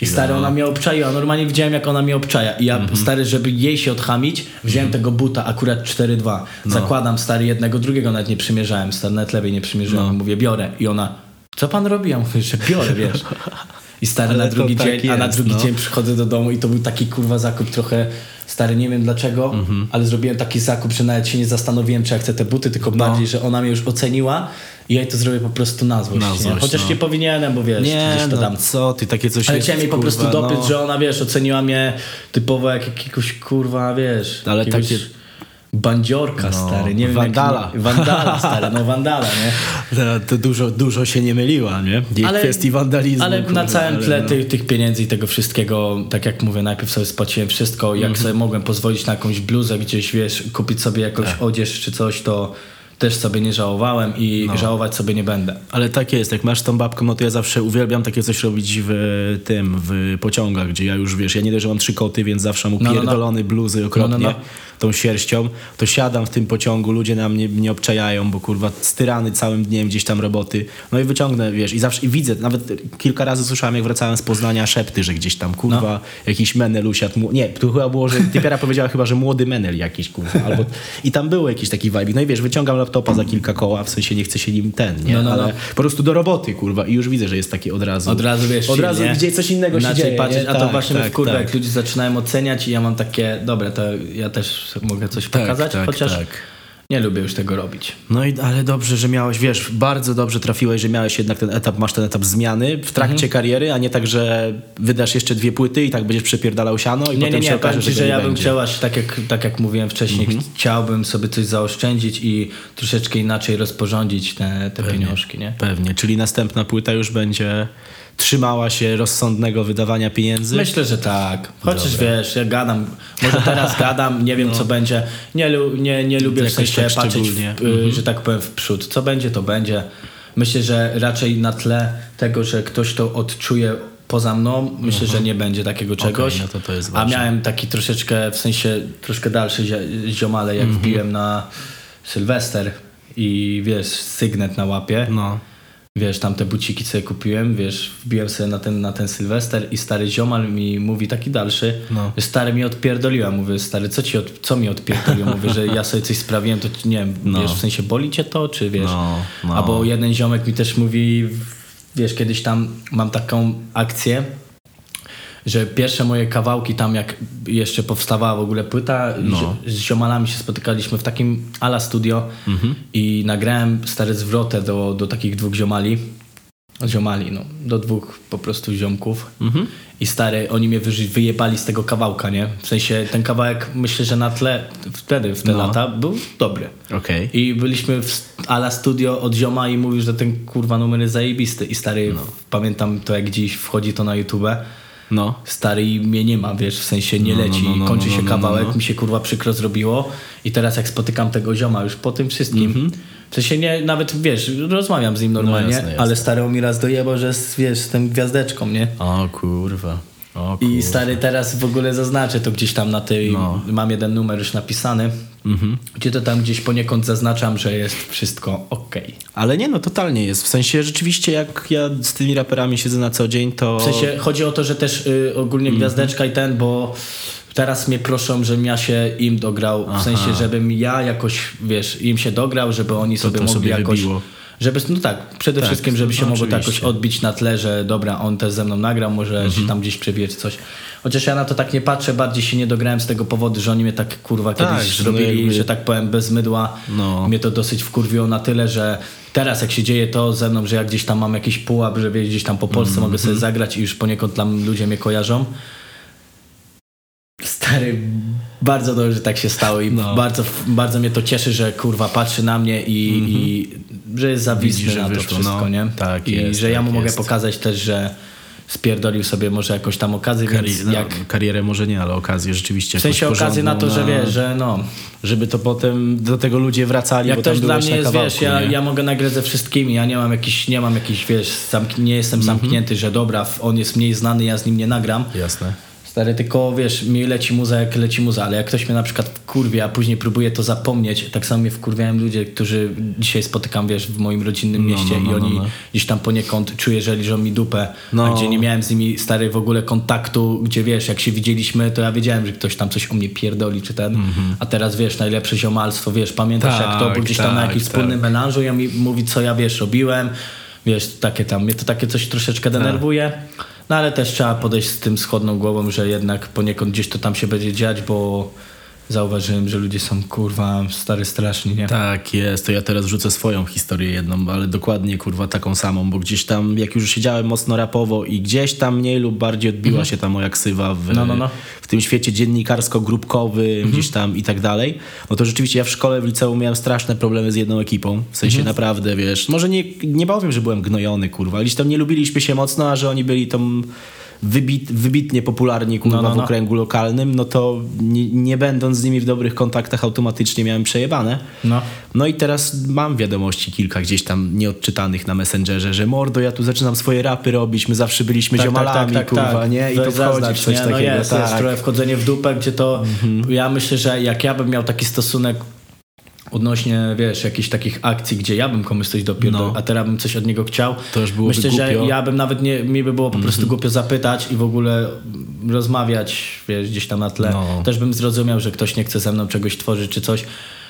i stary, no. ona mnie obczaiła. Normalnie widziałem, jak ona mnie obczaja. I ja, Mhm. stary, żeby jej się odchamić, wziąłem tego buta akurat 4-2. No. Zakładam, stary, jednego, drugiego nawet nie przymierzałem. Stary, nawet lewej nie przymierzyłem. No. Mówię, biorę. I ona, co pan robi? Ja mówię, że biorę, wiesz. [LAUGHS] I stary, Ale na drugi tak dzień, a na jest, drugi no. dzień przychodzę do domu i to był taki kurwa zakup trochę stary, nie wiem dlaczego, Mhm. ale zrobiłem taki zakup, że nawet się nie zastanowiłem, czy ja chcę te buty, tylko bardziej, że ona mnie już oceniła i ja jej to zrobię po prostu na złość. Na nie? złość, Chociaż no. nie powinienem, bo wiesz, Nie, gdzieś to no tam co ty, takie coś ale jest, chciałem jej po prostu no. że ona, wiesz, oceniła mnie typowo jak jakiegoś kurwa, wiesz, Ale jakiegoś takie- bandziorka, No, stary, nie wiem wandala. Jak, wandala, stary, no wandala, nie? To, [LAUGHS] to dużo, dużo się nie myliła, nie? Jej Ale- kwestii wandalizmu. Ale kurwa, na całym tle no. tych, tych pieniędzy i tego wszystkiego, tak jak mówię, najpierw sobie spłaciłem wszystko. Jak sobie mogłem pozwolić na jakąś bluzę gdzieś, wiesz, kupić sobie jakąś odzież czy coś, to też sobie nie żałowałem i żałować sobie nie będę. Ale tak jest, jak masz tą babką, no to ja zawsze uwielbiam takie coś robić w tym, w pociągach, gdzie ja już, wiesz, ja nie dość, że mam trzy koty, więc zawsze mam no, no. pierdolony bluzy okropnie, No, no, no. Tą sierścią, to siadam w tym pociągu, ludzie na mnie nie obczajają, bo kurwa styrany całym dniem gdzieś tam roboty, no i wyciągnę, wiesz, i zawsze i widzę, nawet kilka razy słyszałem, jak wracałem z Poznania szepty, że gdzieś tam, kurwa, No. jakiś menel usiadł, mu- nie, tu chyba było, że [LAUGHS] typiara powiedziała chyba, że młody menel jakiś, kurwa, albo, i tam było jakiś taki vibe, no i wiesz, wyciągam laptopa za kilka koła, w sensie nie chcę się nim ten, nie, No, no, no. ale po prostu do roboty, kurwa, i już widzę, że jest taki od razu. Od razu wiesz, Od razu nie? gdzieś coś innego się Inaczej dzieje. patrzeć, a to Tak, właśnie mnie tak, wkurwa, tak. jak ludzie zaczynają oceniać i ja mam takie, dobra, to ja też mogę coś Tak, pokazać, tak, chociaż tak. Nie lubię już tego robić. No i ale dobrze, że miałeś, wiesz, bardzo dobrze trafiłeś, że miałeś jednak ten etap, masz ten etap zmiany w trakcie Mhm. kariery, a nie tak, że wydasz jeszcze dwie płyty i tak będziesz przepierdalał siano i Nie, potem nie, nie, się okaże, że, że ja bym chciał aż tak jak, tak jak mówiłem wcześniej, chciałbym sobie coś zaoszczędzić i troszeczkę inaczej rozporządzić te, te pieniążki, nie? Pewnie, czyli następna płyta już będzie trzymała się rozsądnego wydawania pieniędzy. Myślę, że tak. Chociaż wiesz, ja gadam, może teraz [LAUGHS] gadam, nie wiem co będzie. Nie, nie, nie lubię w No. Sensie tak patrzeć, w. Mhm. że tak powiem, w przód. Co będzie, to będzie. Myślę, że raczej na tle tego, że ktoś to odczuje poza mną, myślę, że nie będzie takiego czegoś. no to to jest A miałem taki troszeczkę, w sensie troszkę dalszy zi- ziomale, jak Mhm. wbiłem na Sylwester i wiesz, sygnet na łapie. No. Wiesz, tam te buciki sobie kupiłem, wiesz, wbiłem sobie na ten, na ten Sylwester i stary ziomal mi mówi taki dalszy, No. stary mi odpierdoliła. Mówię, stary, co, ci od, co mi odpierdoliło? Mówię, że ja sobie coś sprawiłem, to nie wiem, No. wiesz, w sensie boli cię to, czy wiesz? No, no. Albo jeden ziomek mi też mówi, wiesz, kiedyś tam mam taką akcję, że pierwsze moje kawałki tam jak jeszcze powstawała w ogóle płyta, No. z ziomalami się spotykaliśmy w takim ala studio Mhm. i nagrałem stary zwrotę do, do takich dwóch ziomali. Ziomali, no, do dwóch po prostu ziomków. Mhm. I stary, oni mnie wyjebali z tego kawałka, nie? W sensie ten kawałek, myślę, że na tle wtedy, w te No. lata, był dobry. Okej. I byliśmy w ala studio od zioma i mówił, że ten kurwa numer jest zajebisty. I stary, No. pamiętam to jak dziś wchodzi to na YouTube. No. Stary i mnie nie ma, wiesz, w sensie nie No, no, leci, no, no, kończy no, się no, kawałek, no, no. mi się kurwa przykro zrobiło i teraz jak spotykam tego zioma już po tym wszystkim, Mhm. w sensie nie, nawet wiesz, rozmawiam z nim normalnie, jasne, jasne. ale stary mi raz dojebał, że jest, wiesz, z tym gwiazdeczką, nie? O kurwa. O. I stary teraz w ogóle zaznaczę to gdzieś tam na tej, No. mam jeden numer już napisany, Mhm. gdzie to tam gdzieś poniekąd zaznaczam, że jest wszystko okej. Ale nie, no totalnie jest. W sensie rzeczywiście jak ja z tymi raperami siedzę na co dzień, to... W sensie chodzi o to, że też y, ogólnie Mhm. gwiazdeczka i ten, bo teraz mnie proszą, żebym ja się im dograł, w sensie, żebym ja jakoś, wiesz, im się dograł, żeby oni sobie to mogli sobie jakoś... wybiło. Żeby, no tak, przede Tak, wszystkim, żeby się no mogło to jakoś oczywiście. odbić na tle, że dobra, on też ze mną nagrał, może Mhm. się tam gdzieś przebije czy coś. Chociaż ja na to tak nie patrzę, bardziej się nie dograłem z tego powodu, że oni mnie tak kurwa Tak, kiedyś no zrobili, jakby- że tak powiem, bez mydła. No. Mnie to dosyć wkurwiło na tyle, że teraz jak się dzieje to ze mną, że ja gdzieś tam mam jakiś pułap, że gdzieś tam po Polsce mogę Mhm. sobie zagrać i już poniekąd tam ludzie mnie kojarzą. Stary, bardzo dobrze że tak się stało i No. bardzo, bardzo mnie to cieszy, że kurwa patrzy na mnie i, i że jest zawisny Widzi, na to wyszło, wszystko, no. nie? Tak I jest, że ja tak mu mogę jest. pokazać też, że spierdolił sobie może jakąś tam okazję, Kari- więc no, jak... Karierę może nie, ale okazję rzeczywiście W sensie okazję na to, że porządną wiesz, że no... Żeby to potem do tego ludzie wracali, Jak bo też dla mnie jest, kawałku, wiesz, ja, ja mogę nagrać ze wszystkimi, ja nie mam jakiś, nie mam jakiś, wiesz, zamk- nie jestem Mhm. zamknięty, że dobra, on jest mniej znany, ja z nim nie nagram. Jasne. Stary, tylko wiesz, mi leci muza jak leci muza, ale jak ktoś mnie na przykład wkurwie, a później próbuje to zapomnieć, tak samo mnie wkurwiają ludzie, którzy dzisiaj spotykam, wiesz, w moim rodzinnym No, mieście no, no, i oni no, no. gdzieś tam poniekąd czuję, że liżą mi dupę, No. a gdzie nie miałem z nimi, stary, w ogóle kontaktu, gdzie wiesz, jak się widzieliśmy, to ja wiedziałem, że ktoś tam coś o mnie pierdoli, czy ten, a teraz wiesz, najlepsze ziomalstwo, wiesz, pamiętasz jak to, bo Tak, gdzieś tam na tak, jakimś tak. wspólnym melanżu i on mi mówi, co ja, wiesz, robiłem, wiesz, takie tam, mnie to takie coś troszeczkę denerwuje, no ale też trzeba podejść z tym schodną głową, że jednak poniekąd gdzieś to tam się będzie dziać, bo zauważyłem, że ludzie są kurwa stary straszni, nie? Tak jest, to ja teraz rzucę swoją historię jedną, ale dokładnie kurwa taką samą, bo gdzieś tam, jak już siedziałem mocno rapowo i gdzieś tam mniej lub bardziej odbiła się ta moja ksywa w, Mhm. No, no, no. w tym świecie dziennikarsko-grupkowym, Mhm. gdzieś tam i tak dalej, no to rzeczywiście ja w szkole, w liceum miałem straszne problemy z jedną ekipą, w sensie Mhm. naprawdę, wiesz, może nie, nie powiem, że byłem gnojony, kurwa, gdzieś tam nie lubiliśmy się mocno, a że oni byli tą wybit, wybitnie popularni kurwa No, no, no. w okręgu lokalnym, no to nie, nie będąc z nimi w dobrych kontaktach automatycznie miałem przejebane. No. No i teraz mam wiadomości kilka gdzieś tam nieodczytanych na Messengerze, że mordo, ja tu zaczynam swoje rapy robić, my zawsze byliśmy ziomalami, kurwa, nie? I to wchodzi zaznacz, coś nie? takiego, no jest, tak. Mhm. jest trochę wchodzenie w dupę, gdzie to ja myślę, że jak ja bym miał taki stosunek odnośnie, wiesz, jakichś takich akcji, gdzie ja bym komuś coś dopierdolił, No. a teraz bym coś od niego chciał, To już byłoby myślę, że głupio. Mhm. ja bym nawet nie, mi by było po prostu głupio zapytać i w ogóle rozmawiać, wiesz, gdzieś tam na tle. No. Też bym zrozumiał, że ktoś nie chce ze mną czegoś tworzyć czy coś.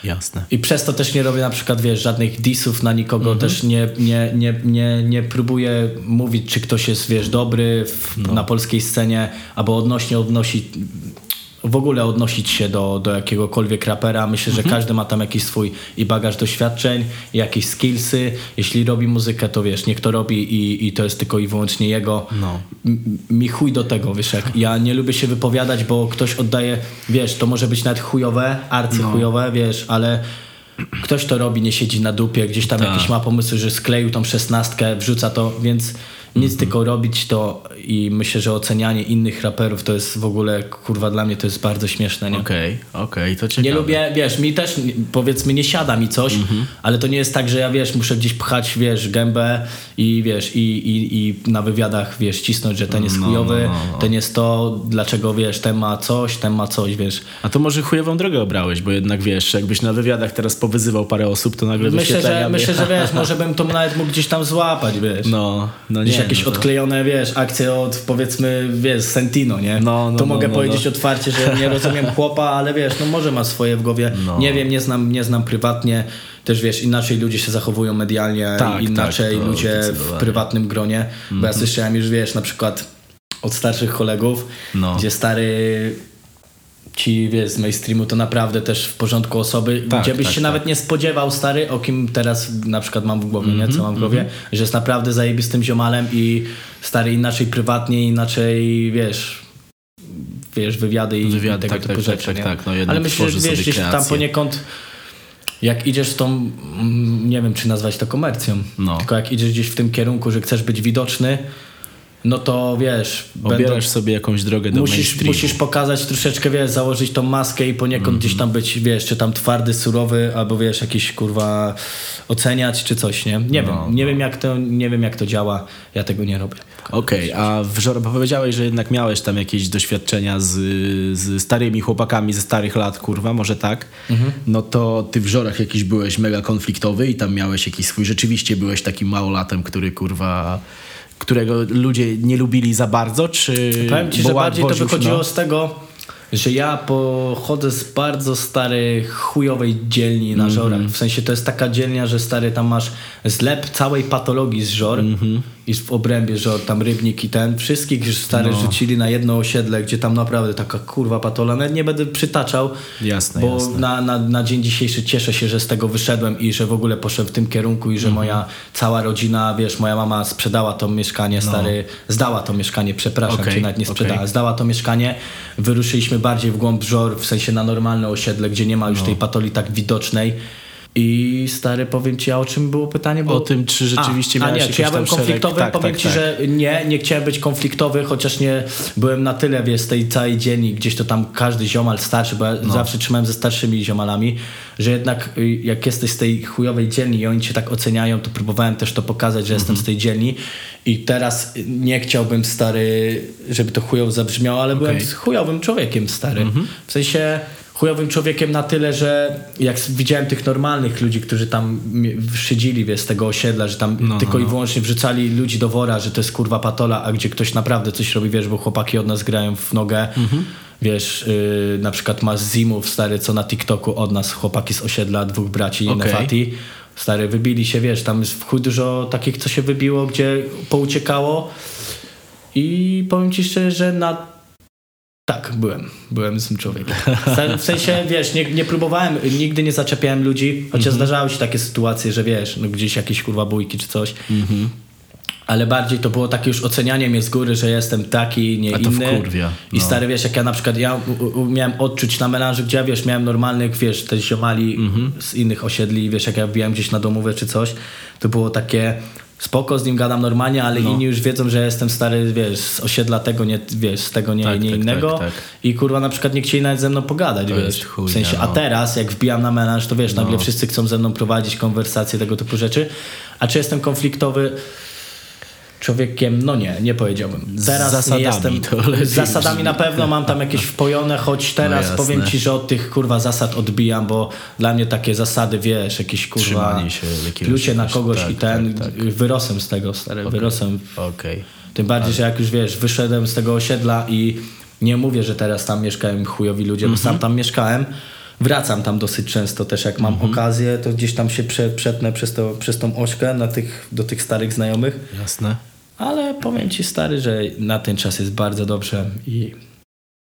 Jasne. I przez to też nie robię na przykład, wiesz, żadnych disów na nikogo, Mhm. też nie, nie, nie, nie, nie próbuję mówić, czy ktoś jest, wiesz, dobry w, No. na polskiej scenie, albo odnośnie odnosi w ogóle odnosić się do, do jakiegokolwiek rapera. Myślę, że każdy ma tam jakiś swój i bagaż doświadczeń, jakieś skillsy. Jeśli robi muzykę, to wiesz, niech to robi i, i to jest tylko i wyłącznie jego. No. M- mi chuj do tego, wiesz, jak ja nie lubię się wypowiadać, bo ktoś oddaje, wiesz, to może być nawet chujowe, arcychujowe, wiesz, ale ktoś to robi, nie siedzi na dupie, gdzieś tam Tak. jakiś ma pomysły, że skleił tą szesnastkę, wrzuca to, więc nic tylko robić to i myślę, że ocenianie innych raperów to jest w ogóle, kurwa, dla mnie to jest bardzo śmieszne, nie? Okej, okej, to ciekawe. Nie lubię, wiesz, mi też powiedzmy nie siada mi coś, Mhm. ale to nie jest tak, że ja wiesz, muszę gdzieś pchać, wiesz, gębę i wiesz, i, i, i na wywiadach, wiesz, cisnąć, że ten jest No, chujowy, no, no, no. ten jest to, dlaczego, wiesz, ten ma coś, ten ma coś, wiesz. A to może chujową drogę obrałeś, bo jednak wiesz, jakbyś na wywiadach teraz powyzywał parę osób, to nagle Myślę, że, myślę, że wiesz, [LAUGHS] może bym to nawet mógł gdzieś tam złapać, wiesz. No, no nie. Gdzieś jakieś no to... odklejone, wiesz, akcje od powiedzmy, wiesz, Sentino, nie? No, no, to no, mogę no, powiedzieć no. otwarcie, że nie rozumiem [LAUGHS] chłopa, ale wiesz, no może ma swoje w głowie. No. Nie wiem, nie znam, nie znam prywatnie. Też wiesz, inaczej ludzie się zachowują medialnie, Tak, inaczej tak, ludzie w prywatnym gronie. Bo Mhm. ja słyszałem już, wiesz, na przykład od starszych kolegów, gdzie stary ci, wiesz, z mainstreamu to naprawdę też w porządku osoby, Tak, gdzie byś tak, się tak. nawet nie spodziewał, stary, o kim teraz na przykład mam w głowie, Mhm, nie? Co mam w głowie, że jest naprawdę zajebistym ziomalem i stary inaczej prywatnie, inaczej, wiesz, wiesz, wywiady i Wywiady, tego tak, typu tak, rzeczy, tak, tak, no Ale myślę, że wiesz, gdzieś tam poniekąd jak idziesz z tą, mm, nie wiem czy nazwać to komercją, No. tylko jak idziesz gdzieś w tym kierunku, że chcesz być widoczny, no to wiesz, będą- Obierasz sobie jakąś drogę do musisz, mainstreamu. musisz pokazać troszeczkę, wiesz, założyć tą maskę i poniekąd Mhm. gdzieś tam być, wiesz, czy tam twardy, surowy, albo wiesz, jakiś kurwa oceniać, czy coś, nie? Nie No, wiem, nie wiem jak to, nie wiem jak to działa, ja tego nie robię. Okej, a w powiedziałeś, że jednak miałeś tam jakieś doświadczenia z, z starymi chłopakami ze starych lat, kurwa, może tak? Mhm. No to ty w Żorach jakiś byłeś mega konfliktowy i tam miałeś jakiś swój, rzeczywiście byłeś takim małolatem, który kurwa, którego ludzie nie lubili za bardzo, czy... Powiem ci, że bardziej to wychodziło no. z tego, że ja pochodzę z bardzo starej, chujowej dzielni na Żorach. W sensie to jest taka dzielnia, że stary tam masz zlep całej patologii z Żor i w obrębie Żor, tam Rybnik i ten. Wszystkich już stary No. rzucili na jedno osiedle, gdzie tam naprawdę taka kurwa patola. Nawet nie będę przytaczał, Jasne, bo jasne. Na, na, na dzień dzisiejszy cieszę się, że z tego wyszedłem i że w ogóle poszedłem w tym kierunku i że Mhm. moja cała rodzina, wiesz, moja mama sprzedała to mieszkanie, stary, zdała to mieszkanie, przepraszam No. Okej, cię, nawet nie sprzedała, zdała to mieszkanie, wyruszyliśmy bardziej w głąb żor, w sensie na normalne osiedle, gdzie nie ma No. już tej patoli tak widocznej. I stary, powiem ci, a o czym było pytanie? Bo... O tym, czy rzeczywiście a, a miałeś nie, jakiś czy ja byłem konfliktowy? tak, powiem tak, ci, tak. że nie, nie chciałem być konfliktowy, chociaż nie byłem na tyle, wiesz, z tej całej dzielni, gdzieś to tam każdy ziomal starszy, bo ja No. zawsze trzymałem ze starszymi ziomalami, że jednak y, jak jesteś z tej chujowej dzielni i oni cię tak oceniają, to próbowałem też to pokazać, że jestem Mhm. z tej dzielni i teraz nie chciałbym, stary, żeby to chujowo zabrzmiało, ale byłem Okej. chujowym człowiekiem, stary. Mhm. W sensie chujowym człowiekiem na tyle, że jak widziałem tych normalnych ludzi, którzy tam szydzili wiesz, z tego osiedla, że tam No, tylko no, i no. wyłącznie wrzucali ludzi do wora, że to jest kurwa patola, a gdzie ktoś naprawdę coś robi, wiesz, bo chłopaki od nas grają w nogę. Mhm. Wiesz, yy, na przykład masz Zimów, stary, co na TikToku od nas, chłopaki z osiedla, dwóch braci, Okej. Nefati. Stary, wybili się, wiesz, tam jest w chuj dużo takich, co się wybiło, gdzie pouciekało. I powiem ci szczerze, że na tak, byłem. Byłem z tym człowiekiem. W sensie, wiesz, nie, nie próbowałem, nigdy nie zaczepiałem ludzi, chociaż Mhm. zdarzały się takie sytuacje, że wiesz, no gdzieś jakieś kurwa bójki czy coś. Ale bardziej to było takie już ocenianie mnie z góry, że jestem taki, nie A to inny. wkurwia, I no. stary, wiesz, jak ja na przykład, ja miałem odczuć na melanży, gdzie ja, wiesz, miałem normalnych, wiesz, te ziomali Mhm. z innych osiedli, wiesz, jak ja wbijałem gdzieś na domówę czy coś, to było takie spoko, z nim gadam normalnie, ale No. inni już wiedzą, że jestem stary, wiesz, z osiedla tego, nie, wiesz, z tego nie, Tak, nie tak, innego tak, tak. i kurwa na przykład nie chcieli nawet ze mną pogadać, To wiesz, w sensie, a no. teraz jak wbijam na melanż, to wiesz, nagle No. wszyscy chcą ze mną prowadzić konwersacje, tego typu rzeczy, a czy jestem konfliktowy? Człowiekiem, no nie, nie powiedziałbym. Teraz zasadami nie jestem. Z zasadami na pewno mam tam jakieś wpojone, choć teraz jasne. powiem ci, że od tych kurwa zasad odbijam, bo dla mnie takie zasady, wiesz, jakieś kurwa Trzymanie się plucie na kogoś tak, i ten, tak, tak. wyrosłem z tego, stary, wyrosłem. Okej. Tym bardziej, że jak już wiesz, wyszedłem z tego osiedla i nie mówię, że teraz tam mieszkają chujowi ludzie, bo Mhm. sam tam mieszkałem. Wracam tam dosyć często też, jak mam Mhm. okazję, to gdzieś tam się prze, przetnę przez, to, przez tą ośkę na tych, do tych starych znajomych. Jasne. Ale powiem ci stary, że na ten czas jest bardzo dobrze i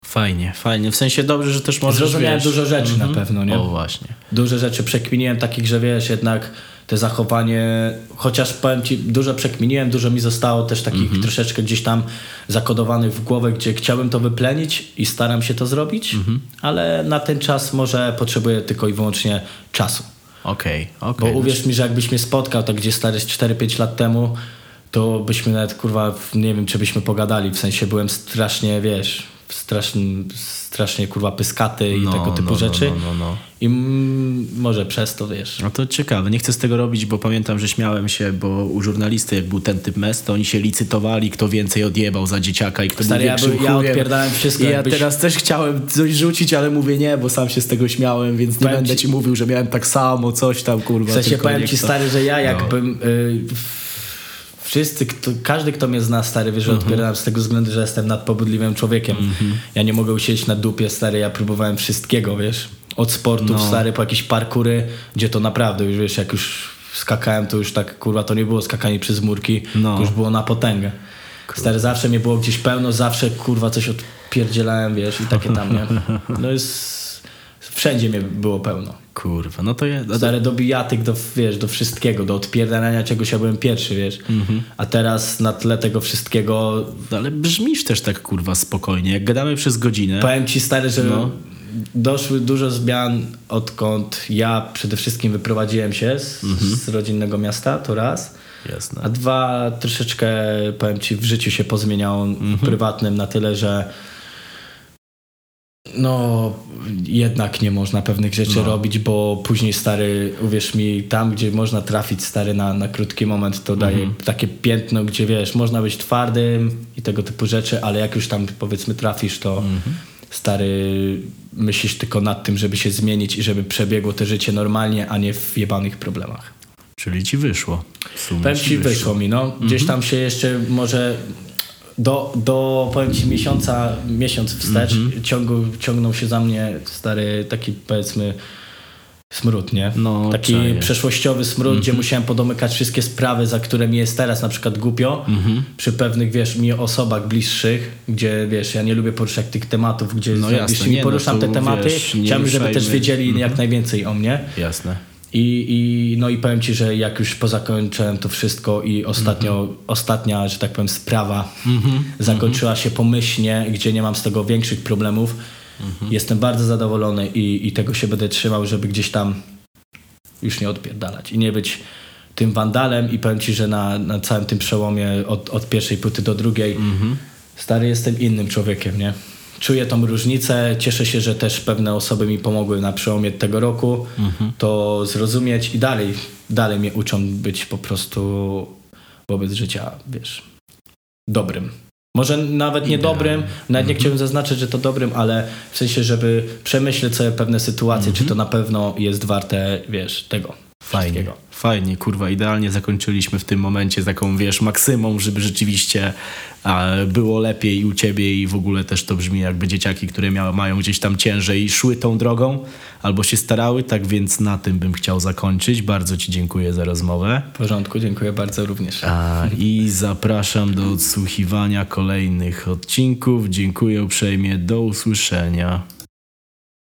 Fajnie, fajnie. W sensie dobrze, że też możesz, Zrozumiałem wiesz... dużo rzeczy na pewno, nie? O, właśnie. Duże rzeczy przekminiłem takich, że wiesz, jednak te zachowanie, chociaż powiem ci, dużo przekminiłem, dużo mi zostało też takich Mhm. troszeczkę gdzieś tam zakodowanych w głowę, gdzie chciałem to wyplenić i staram się to zrobić, Mhm. ale na ten czas może potrzebuję tylko i wyłącznie czasu. Okej, Bo okej. uwierz mi, że jakbyś mnie spotkał tak gdzieś stary z 4-5 lat temu, to byśmy nawet kurwa, nie wiem, czy byśmy pogadali. W sensie byłem strasznie, wiesz, strasznie, strasznie kurwa pyskaty i No, tego typu no, no, rzeczy. no, no, no. I może przez to wiesz. No to ciekawe. Nie chcę z tego robić, bo pamiętam, że śmiałem się, bo u żurnalisty, jak był ten typ mes, to oni się licytowali, kto więcej odjebał za dzieciaka i kto Stary, był ja większym ja odpierdałem wszystko, I ja teraz też chciałem coś rzucić, ale mówię nie, bo sam się z tego śmiałem, więc nie Powiem będę ci- ci mówił, że miałem tak samo, coś tam, kurwa. W sensie powiem ci stary, że ja jakbym... Y, wszyscy, kto, każdy kto mnie zna stary, wie, że Mhm. odpieram z tego względu, że jestem nadpobudliwym człowiekiem. Ja nie mogę usiedzieć na dupie stary, ja próbowałem wszystkiego, wiesz. Od sportów No. stary po jakieś parkury, gdzie to naprawdę już wiesz, jak już skakałem, to już tak kurwa to nie było skakanie przez murki, No. to już było na potęgę. Stary, zawsze mnie było gdzieś pełno, zawsze kurwa coś odpierdzielałem, wiesz, i takie tam, nie? [LAUGHS] No jest... Wszędzie mnie było pełno. Kurwa, no to ja... Stary do bijatyk, do, wiesz, do wszystkiego, do odpierdalania czegoś ja byłem pierwszy, wiesz. Mhm. A teraz na tle tego wszystkiego Ale brzmisz też tak, kurwa, spokojnie. Jak gadamy przez godzinę... powiem ci stary, że No. doszły dużo zmian odkąd ja przede wszystkim wyprowadziłem się z, Mhm. z rodzinnego miasta, to raz. Jasne. A dwa, troszeczkę powiem ci, w życiu się pozmieniało Mhm. prywatnym na tyle, że no jednak nie można pewnych rzeczy No. robić, bo później stary, uwierz mi, tam gdzie można trafić stary na, na krótki moment, to daje Mhm. takie piętno, gdzie wiesz, można być twardym i tego typu rzeczy, ale jak już tam powiedzmy trafisz, to Mhm. stary myślisz tylko nad tym, żeby się zmienić i żeby przebiegło to życie normalnie, a nie w jebanych problemach. Czyli ci wyszło. W sumie Powiem ci, wyszło mi, no. Gdzieś Mhm. tam się jeszcze może do, do powiem ci, miesiąca, miesiąc wstecz Mhm. ciągu, ciągnął się za mnie stary taki powiedzmy smród, nie? No, taki czaję. Mhm. przeszłościowy smród, gdzie musiałem podomykać wszystkie sprawy, za które mi jest teraz na przykład głupio, Mhm. przy pewnych, wiesz, mi osobach bliższych, gdzie, wiesz, ja nie lubię poruszać tych tematów, gdzie No jasne, jeśli nie, no poruszam tu, te tematy, wiesz, chciałbym, żeby też wiedzieli jak najwięcej o mnie. Jasne. I, I, no i powiem ci, że jak już pozakończyłem to wszystko i ostatnio, ostatnia, że tak powiem, sprawa zakończyła się pomyślnie, gdzie nie mam z tego większych problemów, jestem bardzo zadowolony i, i tego się będę trzymał, żeby gdzieś tam już nie odpierdalać i nie być tym wandalem i powiem ci, że na, na całym tym przełomie od, od pierwszej płyty do drugiej stary jestem innym człowiekiem, nie? Czuję tą różnicę, cieszę się, że też pewne osoby mi pomogły na przełomie tego roku. To zrozumieć i dalej, dalej mnie uczą być po prostu wobec życia, wiesz, dobrym. Może nawet nie dobrym, nawet nie chciałbym zaznaczyć, że to dobrym, ale w sensie, żeby przemyśleć sobie pewne sytuacje, czy to na pewno jest warte, wiesz, tego Fajnie, wszystkiego. Fajnie, kurwa, idealnie zakończyliśmy w tym momencie taką, wiesz, maksymą, żeby rzeczywiście było lepiej i u ciebie i w ogóle też to brzmi jakby dzieciaki, które mia- mają gdzieś tam ciężej szły tą drogą albo się starały, tak więc na tym bym chciał zakończyć. Bardzo ci dziękuję za rozmowę. W porządku, dziękuję bardzo również. A, I zapraszam do odsłuchiwania kolejnych odcinków. Dziękuję uprzejmie, do usłyszenia.